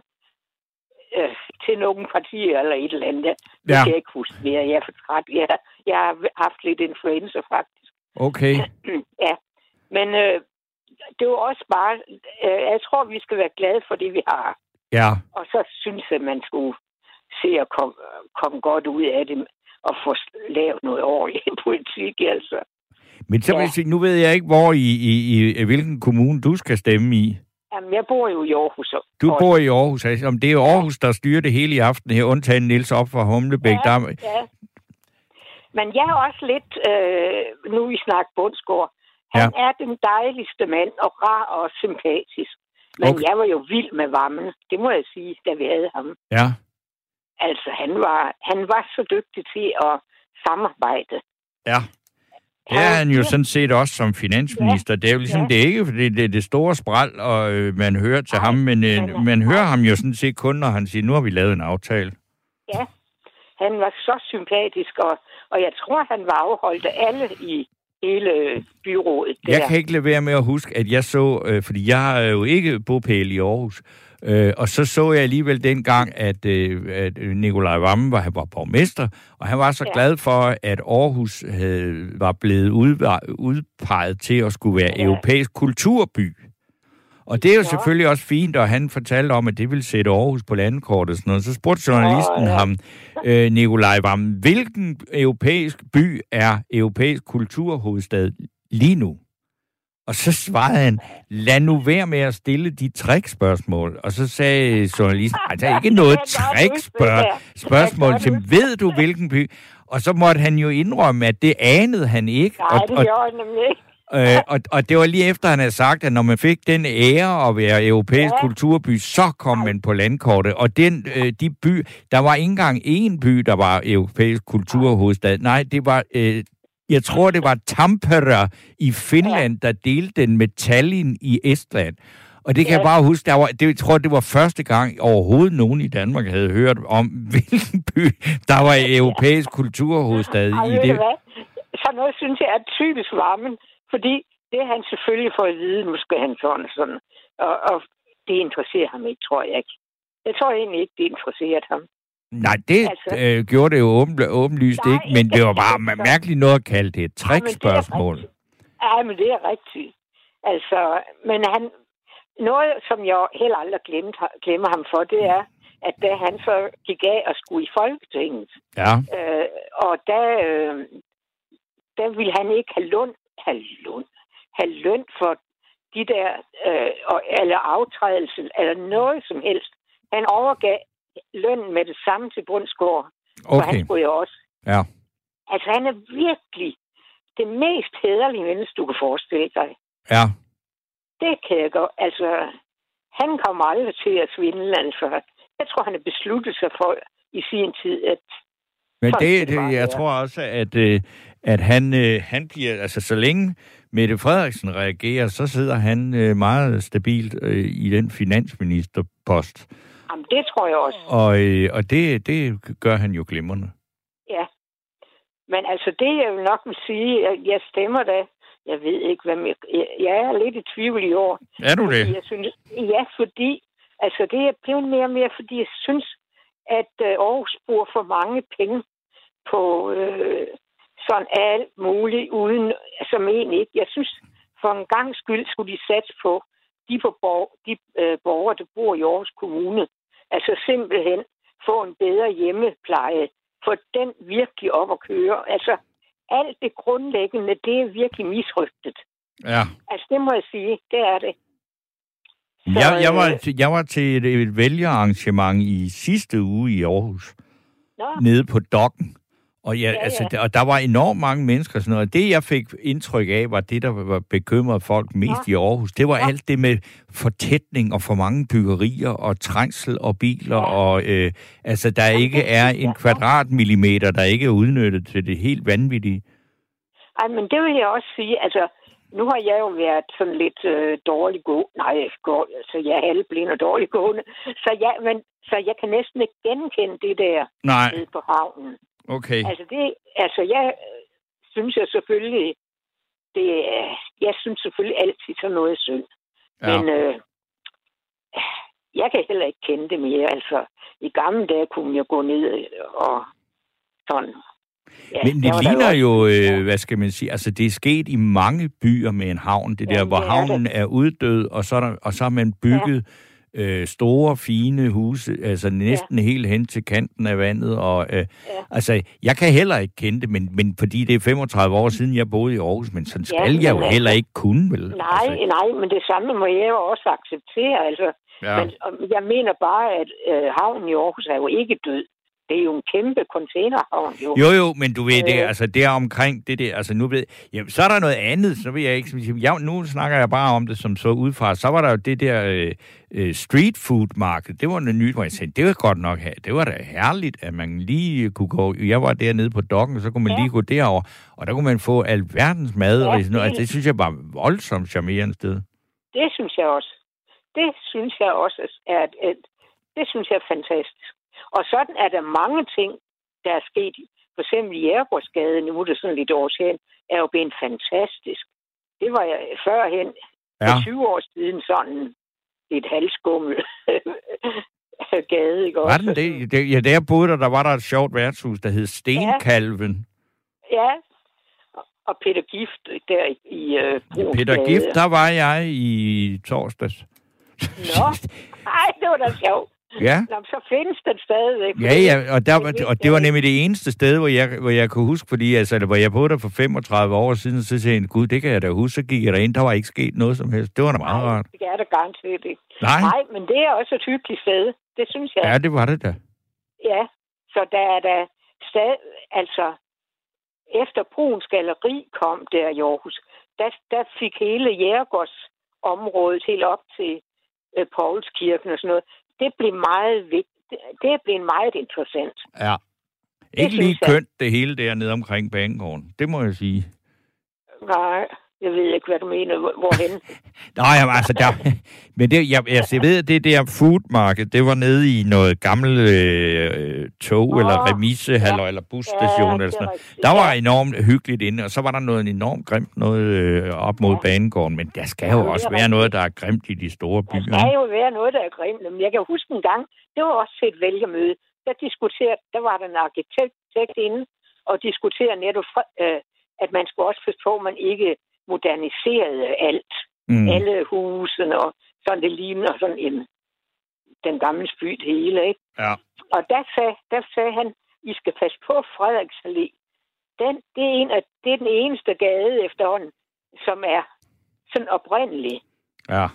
øh, til nogle partier eller et eller andet. Det Ja. kan jeg ikke huske mere. Jeg er for træt. Jeg, jeg har haft lidt influenza, faktisk. Okay. <clears throat> ja. Men øh, det er jo også bare... Øh, jeg tror, vi skal være glade for det, vi har. Ja. Og så synes jeg, man skulle se at komme, komme godt ud af det og få lavet noget ordentligt <laughs> politik, altså. Men så vil jeg sige, nu ved jeg ikke, hvor i, i, i hvilken kommune du skal stemme i. Jamen, jeg bor jo i Aarhus. Du bor i Aarhus. Altså, om det er jo Aarhus, der styrer det hele i aften her, undtagen Nils op fra Humlebæk. Ja, Der, ja. Men jeg er også lidt, øh, nu vi snakker Bundsgaard, han ja. er den dejligste mand, og rar og sympatisk. Men okay. jeg var jo vild med varmen, det må jeg sige, da vi havde ham. ja. Altså, han var, han var så dygtig til at samarbejde. Ja. Det er han jo sådan set også som finansminister. Det er jo ligesom, Ja. det er ikke, fordi det er det store spral, og øh, man hører til Nej, ham, men øh, øh, man hører ham jo sådan set kun, når han siger, nu har vi lavet en aftale. Ja, han var så sympatisk, og, og jeg tror, han var afholdt af alle i hele byrådet. Der. Jeg kan ikke lade være med at huske, at jeg så, øh, fordi jeg har jo ikke bopæl i Aarhus, øh, og så så jeg alligevel dengang, at, øh, at Nikolaj Vammen var, var borgmester, og han var så Ja. glad for, at Aarhus havde, var blevet udva- udpeget til at skulle være Ja. europæisk kulturby. Og det er jo Ja. selvfølgelig også fint, og han fortalte om, at det ville sætte Aarhus på landkortet og sådan noget. Så spurgte journalisten Åh, ja. ham, øh, Nikolaj Vammen, hvilken europæisk by er europæisk kulturhovedstad lige nu? Og så svarede han, lad nu være med at stille de trickspørgsmål. Og så sagde journalisten, nej, der er ikke noget trickspørgsmål. til, ved du hvilken by? Og så måtte han jo indrømme, at det anede han ikke. Nej, og, det gjorde han nemlig ikke. Øh, og, og det var lige efter, han havde sagt, at når man fik den ære at være europæisk Ja. kulturby, så kom man på landkortet. Og den, øh, de by, der var ikke engang én by, der var europæisk kulturhovedstad. Nej, det var, øh, jeg tror, det var Tampere i Finland, der delte den med Tallinn i Estland. Og det kan Ja. jeg bare huske, der var, det, jeg tror, det var første gang overhovedet nogen i Danmark havde hørt om, <laughs> hvilken by, der var europæisk kulturhovedstad Ej, i det. Sådan noget synes jeg er typisk varmen, fordi det har han selvfølgelig får at vide, nu skal han sådan og sådan. Og, og det interesserer ham ikke, tror jeg ikke. Jeg tror egentlig ikke, det interesserede ham. Nej, det Altså- øh, gjorde det jo åben, åbenlyst Nej, ikke, men det var bare altså- mærkeligt noget at kalde det et trickspørgsmål. Ja, men det er rigtigt. Altså, men han, noget, som jeg heller aldrig glemte, glemmer ham for, det er, at da han så gik af og skulle i Folketinget, Ja, øh, og der, øh, der ville han ikke have løn, have løn, have løn for de der, øh, eller aftrædelse, eller noget som helst. Han overgav lønnen med det samme til Bundsgaard, for okay. han skulle jo også. Ja. Altså, han er virkelig det mest hederlige menneske, du kan forestille dig. Ja. Det kan jeg godt. Altså, han kommer aldrig til at svindle, altså. Jeg tror, han har besluttet sig for i sin tid, at Men det, det jeg tror også, at, øh, at han, øh, han bliver, altså så længe Mette Frederiksen reagerer, så sidder han øh, meget stabilt i den finansministerpost. Jamen, det tror jeg også. Og, øh, og det, det gør han jo glimrende. Ja. Men altså, det jeg vil nok vil sige, at jeg stemmer da. Jeg ved ikke, hvad jeg, jeg er lidt i tvivl i år. Er du det? Jeg synes, ja, fordi altså det er blevet mere og mere, fordi jeg synes, at øh, Aarhus bruger for mange penge på øh, sådan alt muligt, uden, som egentlig ikke. Jeg synes, for en gang skyld skulle de satse på de, på borg, de øh, borgere, der bor i Aarhus Kommune. Altså simpelthen få en bedre hjemmepleje, få den virkelig op at køre. Altså alt det grundlæggende, det er virkelig misrygtet. Ja. Altså det må jeg sige, det er det. Så, Jeg, jeg, var, øh, jeg var til et, et vælgerarrangement i sidste uge i Aarhus, Nå, nede på Dokken. Og, ja, Ja, ja. Altså, ja. der, og der var enormt mange mennesker og sådan noget. Og det, jeg fik indtryk af, var det, der var bekymret folk mest Nå. i Aarhus. Det var Nå. alt det med fortætning og for mange byggerier og trængsel og biler. Ja. Og øh, altså, der Jamen, ikke er en kvadratmillimeter, der ikke er udnyttet til det helt vanvittige. ej, men det vil jeg også sige. Altså, nu har jeg jo været sådan lidt øh, dårlig gå. Nej, går, altså, jeg er halvblind og dårlig gående. Så, ja, men, så jeg kan næsten ikke genkende det der Nej, nede på havnen. Okay. Altså, det, altså jeg øh, synes jeg selvfølgelig, det, er- jeg synes selvfølgelig altid sådan noget er synd. Ja. Men øh, jeg kan heller ikke kende det mere. Altså, i gamle dage kunne jeg gå ned og sådan. Ja, Men det ligner jo, øh, hvad skal man sige, altså det er sket i mange byer med en havn, det der, Jamen, hvor det er havnen er uddød, og så, er der, og så har man bygget øh, store, fine huse, altså næsten ja. helt hen til kanten af vandet, og øh, Ja. altså, jeg kan heller ikke kende det, men, men fordi det er 35 år siden, jeg boede i Aarhus, men sådan Ja, skal jeg jo men heller ikke kunne, vel? Nej, Altså, nej, men det samme må jeg jo også acceptere. Altså, ja. Men jeg mener bare, at øh, havnen i Aarhus er jo ikke død. Det er jo en kæmpe containerhavn, jo. Jo, jo, men du ved, det, Øh. altså, det er omkring det der, altså nu ved, jamen, så er der noget andet, så vil jeg ikke, sige- jeg, nu snakker jeg bare om det som så udefra, så var der jo det der øh, øh, street food marked, det var noget nyt, hvor jeg sagde, det var godt nok, her. det var da herligt, at man lige kunne gå, jeg var dernede på dokken, så kunne man Ja. lige gå derover, og der kunne man få alverdens mad, Ja, og sådan noget, det- altså, det synes jeg var voldsomt charmerende sted. Det synes jeg også. Det synes jeg også er et, et, det synes jeg er fantastisk. Og sådan er der mange ting, der er sket. For eksempel i Jægergårdsgade, nu er det sådan lidt år siden, er jo blevet fantastisk. Det var jeg førhen, Ja, for 20 år siden, sådan et halvskummel <laughs> gade, ikke var også? den det? det? Ja, der boede der, der var der et sjovt værtshus, der hed Stenkalven. Ja, og Peter Gift der i, Bruuns Peter. Gift, der var jeg i torsdags. Nå, <laughs> ej, det var da sjovt. Ja. Nå, så findes den stadigvæk. Ja, ja, og, der, var, og det var nemlig det eneste sted, hvor jeg, hvor jeg kunne huske, fordi altså, hvor jeg boede der for 35 år siden, så sagde jeg, gud, det kan jeg da huske, så gik jeg derind, der var ikke sket noget som helst. Det var da meget Nej, rart. det er der garanteret ikke. Nej, Nej, men det er også et hyggeligt sted. Det synes jeg. ja, det var det da. Ja, så der er der stad, altså efter Bruns Galeri kom der i Aarhus, der, der fik hele Jægergårds området helt op til øh, Paulskirken og sådan noget. Det blev meget vigtigt. Det er blevet meget interessant. Ja. Ikke lige kønt, det hele dernede omkring banegården. Det må jeg sige. Nej. Jeg ved ikke, hvad du mener. Hvor- Hvorhen? <laughs> Nej, jamen, altså, der, <laughs> men det, jeg, altså, jeg ved, at det der food market, det var nede i noget gammelt øh, tog, Nå, eller remissehal, ja. eller busstation, Ja, eller sådan noget. Der var enormt hyggeligt inde, og så var der noget enormt grimt noget øh, op mod Ja. banegården, men der skal jo Ja, også være noget, der er grimt i de store Der byer. skal ikke? jo være noget, der er grimt. Men jeg kan huske en gang, det var også et vælgermøde. Der diskuterede, der var der en arkitekt inde, og diskuterede netop, øh, at man skulle også på, at man ikke moderniserede alt. Mm. Alle husene og sådan det ligner sådan en, den gamle by det hele, ikke? Ja. Og der sagde, der sagde han, I skal passe på Frederiks Allé. Den, det, er en af, det er den eneste gade efterhånden, som er sådan oprindelig. Ja.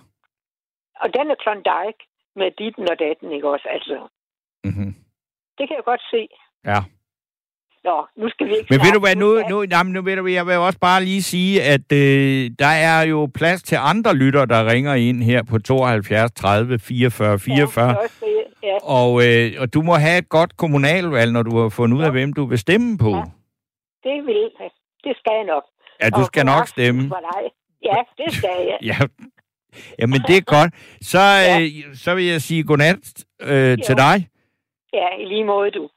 Og den er Klondike med ditten og datten, ikke også? Altså, Mm-hmm. det kan jeg godt se. Ja. Nå, nu skal vi ikke Men ved du hvad, nu, nu, jamen, nu ved du, jeg vil også bare lige sige, at øh, der er jo plads til andre lytter, der ringer ind her på 72 30 44 44. Ja, også ja. Og, øh, og du må have et godt kommunalvalg, når du har fundet ud af, Ja. hvem du vil stemme på. Ja. Det vil Det skal jeg nok. Ja, du Og skal nok stemme. For dig. Ja, det skal jeg. <laughs> Ja. Jamen, det er godt. Så, øh, så vil jeg sige godnat øh, til dig. Ja, i lige måde, du.